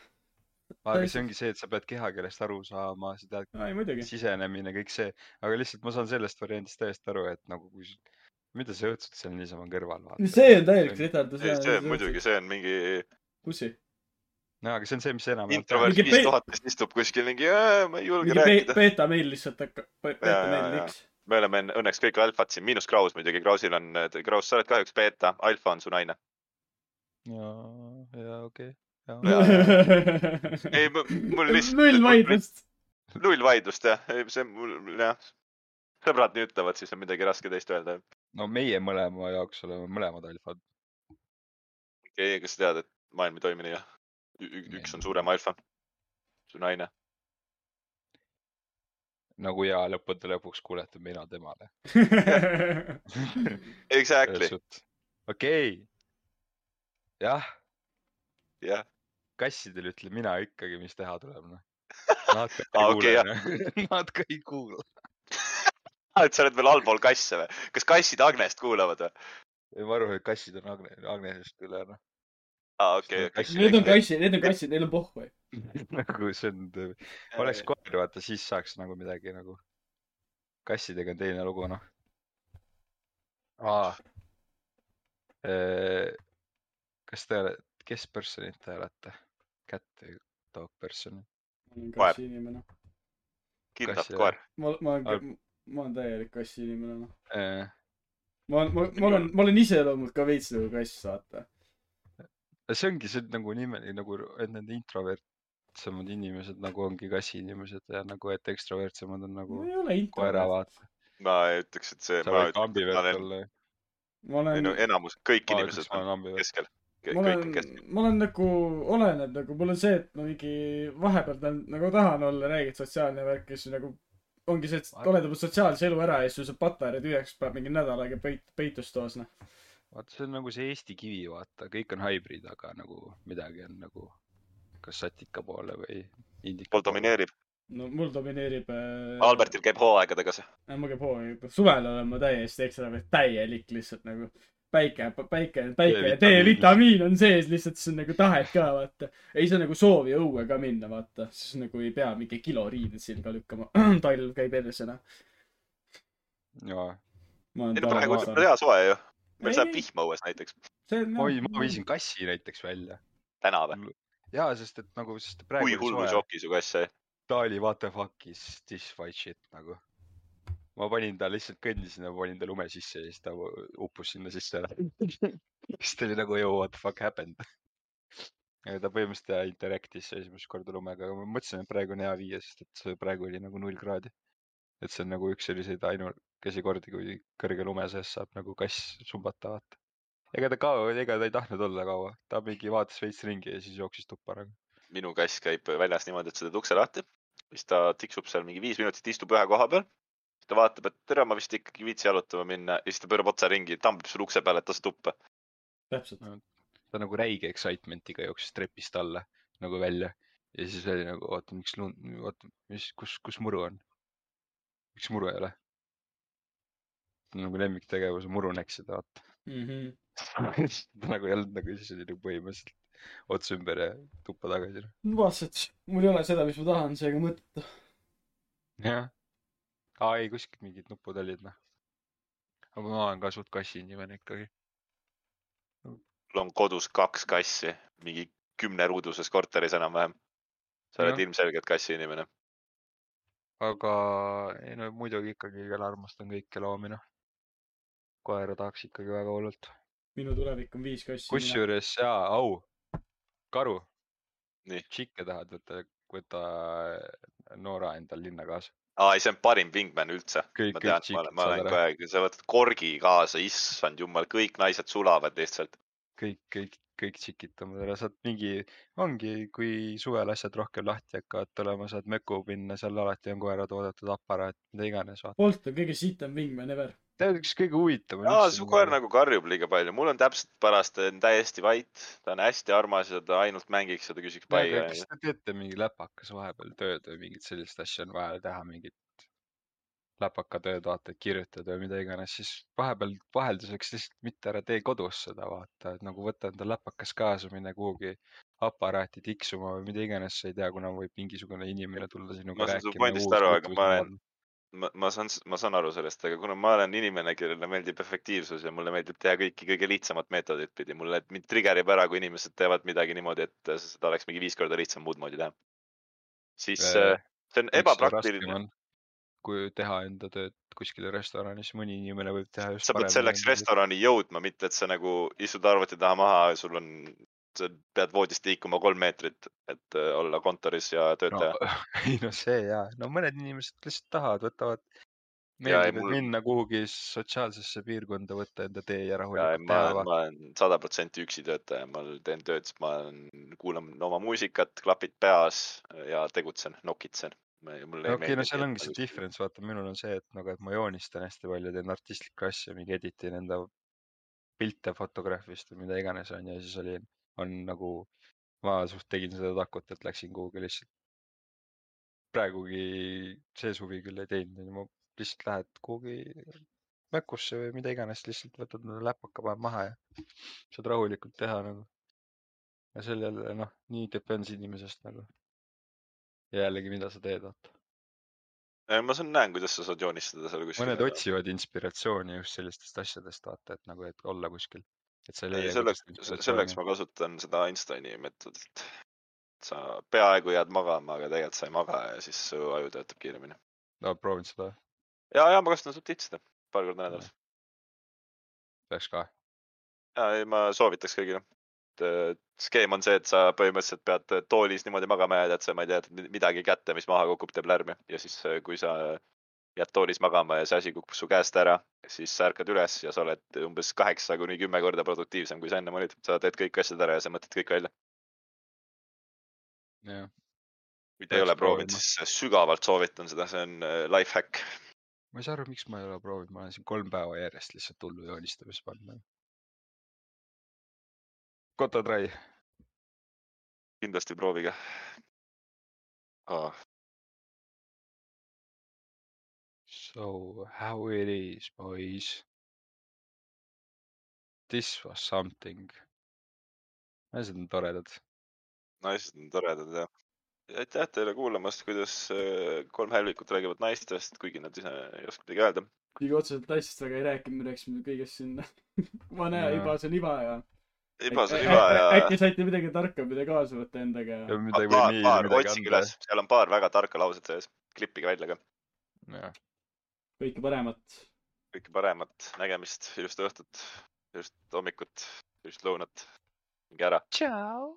Speaker 3: aga see ongi see, et sa pead kehakeelest aru saama, sa tead
Speaker 1: ei muidugi.
Speaker 3: sisenemine, kõik see, aga lihtsalt ma saan sellest variandist täiesti aru, et nagu kui, mida sa õõtsud seal niisama kõrval, vaata.
Speaker 1: see on täielik retardus.
Speaker 2: see on muidugi, see on mingi
Speaker 1: kussi?
Speaker 3: no aga see on see, mis enam-vähem
Speaker 2: introvert viis tuhat, kes istub kuskil mingi, ma ei julge rääkida.
Speaker 1: beeta meil lihtsalt hakkab, beeta meil. X.
Speaker 2: me oleme õnneks kõik alfad siin, miinus Kraus muidugi, Krausil on, Kraus, sa oled kahjuks beeta, alfa on su naine.
Speaker 3: ja, ja okei okay..
Speaker 2: ei, mul lihtsalt.
Speaker 1: null vaidlust.
Speaker 2: null vaidlust jah, see mul jah. sõbrad nii ütlevad, siis on midagi raske teist öelda.
Speaker 3: No meie mõlema jaoks oleme mõlemad alfad.
Speaker 2: okei okay,, kas sa tead, et maailm ei toimi nii jah? üks on suurem alfa, su naine.
Speaker 3: nagu ja lõppude lõpuks kuulete mina temale.
Speaker 2: Exactly,
Speaker 3: okei okay.. jah,
Speaker 2: jah.
Speaker 3: kassidele ütlen mina ikkagi, mis teha tuleb, noh. Nad ka ei kuule, noh. Nad ka ei kuula.
Speaker 2: Et sa oled veel allpool kasse või? kas kassid Agnest kuulavad või?
Speaker 3: ma arvan, et kassid on Agne, Agnesest üle, noh.
Speaker 2: aa, okei, okei.
Speaker 1: Need on kassid, need on kassid, neil on pohhu.
Speaker 3: nagu see on, oleks koer, vaata, siis saaks nagu midagi nagu. kassidega on teine lugu, noh. aa. kas te olete, kes personid te olete? Cat või dog person?
Speaker 1: ma olen
Speaker 2: Koer.
Speaker 1: kassiinimene.
Speaker 2: kindlalt
Speaker 3: Kassi-
Speaker 2: koer.
Speaker 1: ma, ma olen, ma olen täielik kassiinimene, noh.
Speaker 3: see
Speaker 1: ma, ma, ma olen, ma olen iseloomult ka veits nagu kass, vaata.
Speaker 3: ongi see nagu nime, nagu et need introvertsemad inimesed nagu ongi kassiinimesed ja nagu, et ekstravertsemad on nagu
Speaker 1: ma ei ole
Speaker 3: koera, vaata.
Speaker 2: ma ei ütleks, et see,
Speaker 3: sa
Speaker 2: ma
Speaker 3: võid ambivert
Speaker 2: olen-
Speaker 3: olla.
Speaker 1: ma
Speaker 2: ei
Speaker 1: olen
Speaker 2: no, enamus, kõik
Speaker 3: ma
Speaker 2: inimesed on keskel.
Speaker 1: ma olen ma olen nagu, oleneb nagu, mul on see, et ma mingi vahepeal tahan, nagu tahan olla räigelt sotsiaalne värk ja siis nagu ongi see, et oled oma sotsiaalse elu ära ja siis sul saab patareid tühjaks, peab mingi nädal aega peit-, peitustoas, noh.
Speaker 3: vaata, see on nagu see Eesti kivi, vaata, kõik on hybrid, aga nagu midagi on nagu kas satika poole või indika
Speaker 2: pool. domineerib.
Speaker 1: no mul domineerib äh,.
Speaker 2: Albertil käib hooaegadega see.
Speaker 1: mul käib hooaeg, suvel olen ma täiesti ekstravert, täielik lihtsalt nagu päike, päike, päike ja
Speaker 3: D-vitamiin.
Speaker 1: On sees lihtsalt, siis on nagu tahet ka vaata. ei saa nagu soovi õue ka minna vaata, siis nagu ei pea mingi kilo riided selga lükkama. talv käib enesena.
Speaker 3: jaa,
Speaker 1: ma
Speaker 2: ei no praegu on hea soe ju. meil
Speaker 1: Ei.
Speaker 2: sajab vihma õues näiteks.
Speaker 3: oi, ma viisin kassi näiteks välja.
Speaker 2: täna või?
Speaker 3: jaa, sest et nagu, sest
Speaker 2: kui
Speaker 3: praegu oli
Speaker 2: hullu
Speaker 3: soe,
Speaker 2: šoki su kass sai?
Speaker 3: ta oli what the fuck is this white shit nagu. Ma panin ta lihtsalt kõndisin ja panin ta lume sisse ja siis ta uppus sinna sisse ära. siis ta oli nagu yo what the fuck happened. ja ta põhimõtteliselt interact'is esimest korda lumega, aga ma mõtlesin, et praegu on hea viia, sest et praegu oli nagu null kraadi. et see on nagu üks selliseid ainukesi kordi, kui kõrge lume sees saab nagu kass sumbata, vaata. ega ta kaua, ega ta ei tahtnud olla kaua, ta mingi vaatas veits ringi ja siis jooksis tuppa nagu.
Speaker 2: minu kass käib väljas niimoodi, et sa teed ukse lahti. siis ta tiksub seal mingi viis minutit, istub ühe koha peal. Siis ta vaatab, et tere, ma vist ikkagi ei viitsi jalutama minna ja siis ta pöörab otsa ringi, tambib sul ukse peale, et tasa tuppa.
Speaker 1: täpselt.
Speaker 3: ta nagu räige excitement'iga jooksis trepist alla nagu välja ja siis oli nagu oota, miks lund, oota, mis, kus, kus muru on? miks muru ei ole? nagu lemmiktegevus muru näksida, vaata.
Speaker 1: Mhm.
Speaker 3: ta nagu ei olnud nagu siis oli nagu põhimõtteliselt ots ümber ja tuppa tagasi.
Speaker 1: vaatasin, et mul ei ole seda, mis ma tahan, seega mõttetu.
Speaker 3: jah. Aa ei, kuskilt mingid nupud olid noh. aga ma olen ka suht kassiinimene ikkagi.
Speaker 2: mul on kodus kaks kassi, mingi kümneruuduses korteris enam-vähem. sa oled ilmselgelt kassiinimene.
Speaker 3: aga ei no muidugi ikkagi veel armastan kõiki loomi noh. koera tahaks ikkagi väga hullult.
Speaker 1: minu tulevik on viis kassi.
Speaker 3: kusjuures jaa, au, karu. Tšikke tahad võtta, võta Noora endal linna kaasa.
Speaker 2: aa, ei, see on parim wingman üldse. ma tean, ma olen, ma olen aeg, sa võtad korgi kaasa, issand jumal, kõik naised sulavad lihtsalt.
Speaker 3: kõik, kõik, kõik tšikid tõmbad ära, saad mingi, ongi, kui suvel asjad rohkem lahti hakkavad tulema, saad möku minna, seal alati on koerad oodatud aparaat, mida iganes.
Speaker 1: Bolt on kõige sitem wingman ever.
Speaker 3: tead, üks kõige huvitavam.
Speaker 2: aa, su koer nagu karjub liiga palju, mul on täpselt paras, ta on täiesti vait, ta on hästi armas ja ta ainult mängiks ja ta küsiks pai.
Speaker 3: kas te teete mingi läpakas vahepeal tööd või mingit sellist asja on vaja teha, mingit läpakatööd, vaata, kirjutada või mida iganes, siis vahepeal vahelduseks lihtsalt mitte ära tee kodus seda, vaata, et nagu võta enda läpakas kaasa, mine kuhugi aparaati tiksuma või mida iganes, sa ei tea, kuna võib mingisugune inimene tulla sinuga
Speaker 2: Ma saan su
Speaker 3: rääkima.
Speaker 2: pointist aru, aga ma olen- ma, ma saan, ma saan aru sellest, aga kuna ma olen inimene, kellele meeldib efektiivsus ja mulle meeldib teha kõiki kõige lihtsamat meetodit pidi, mulle, mind trigger ib ära, kui inimesed teevad midagi niimoodi, et seda oleks mingi viis korda lihtsam muud moodi teha. siis
Speaker 3: Äh,
Speaker 2: äh, see on ebapraktiline.
Speaker 3: kui teha enda tööd kuskil restoranis, mõni inimene võib teha just
Speaker 2: sa pead selleks. restorani jõudma, mitte et sa nagu istud arvuti taha maha sul on, pead voodist liikuma kolm meetrit, et äh, olla kontoris ja tööd
Speaker 3: no ei no see jaa, no mõned inimesed lihtsalt tahavad, võtavad, meeldib
Speaker 2: mul-
Speaker 3: minna kuhugi sotsiaalsesse piirkonda, võtta enda tee ja
Speaker 2: ja
Speaker 3: rahulikult teha,
Speaker 2: ma olen sada protsenti üksi töötaja, ma teen tööd, ma kuulan oma muusikat, klapid peas ja tegutsen, nokitsen.
Speaker 3: okei, no seal ongi see. difference, vaata, minul on see, et nagu, et ma joonistan hästi palju, teen artistlikku asja, mingi editin enda pilte Photographist või mida iganes on ju, ja siis oli, on nagu, ma suht tegin seda takut, et läksin kuhugi lihtsalt. praegugi see suvi küll ei teinud, ma lihtsalt lähed kuhugi mökusse või mida iganes, lihtsalt võtad endale läpaka, paned maha ja saad rahulikult teha nagu. ja jälle noh, nii depends inimesest nagu. ja jällegi, mida sa teed, vaata.
Speaker 2: ma saan, näen, kuidas sa saad joonistada seal kuskil.
Speaker 3: mõned otsivad inspiratsiooni just sellistest asjadest, vaata, et nagu, et olla kuskil. Et sa ei
Speaker 2: ei,
Speaker 3: leia
Speaker 2: selleks selleks ma kasutan seda Einsteini meetodit. sa peaaegu jääd magama, aga tegelikult sa ei maga ja siis su aju töötab kiiremini.
Speaker 3: no proovinud seda,
Speaker 2: ja, ja ma kasutan subtiitrit paar korda nädalas.
Speaker 3: peaks ka.
Speaker 2: ja, ei ma soovitaks kõigile. skeem on see, et sa põhimõtteliselt pead toolis niimoodi magama jääda, et sa, ma ei tea, midagi kätte, mis maha kukub, teeb lärmi ja siis, kui sa jääd toolis magama ja see asi kukub su käest ära, siis sa ärkad üles ja sa oled umbes kaheksa kuni kümme korda produktiivsem, kui sa ennem olid. sa teed kõik asjad ära ja sa mõtled kõik välja. kui te ei ole proovinud, siis sügavalt soovitan seda, see on äh, life hack.
Speaker 3: ma ei saa aru, miks ma ei ole proovinud, ma olen siin kolm päeva järjest lihtsalt hullu joonistamist pannud. Try,
Speaker 2: kindlasti proovige oh,.
Speaker 3: So how it is boys. This was something. asjad on toredad.
Speaker 2: naised on toredad ja aitäh teile kuulamast, kuidas äh, kolm hälvikut räägivad naistest, kuigi nad ise ei oska midagi öelda.
Speaker 1: kuigi otseselt asjast väga ei rääkinud, me rääkisime kõigest siin. ma näen,
Speaker 3: Jaa.
Speaker 1: Iba, see on Iva ja.
Speaker 2: Ibas on iva ja
Speaker 1: äkki saite midagi tarka, mida kaasa võtta endaga ja.
Speaker 3: midagi
Speaker 2: paar, paar, otsige üles, seal on paar väga tarka lauset sees, klippige välja ka.
Speaker 3: jah,
Speaker 1: kõike paremat.
Speaker 2: kõike paremat, nägemist, ilusat õhtut, ilusat hommikut, ilusat lõunat. minge ära.
Speaker 3: tšau.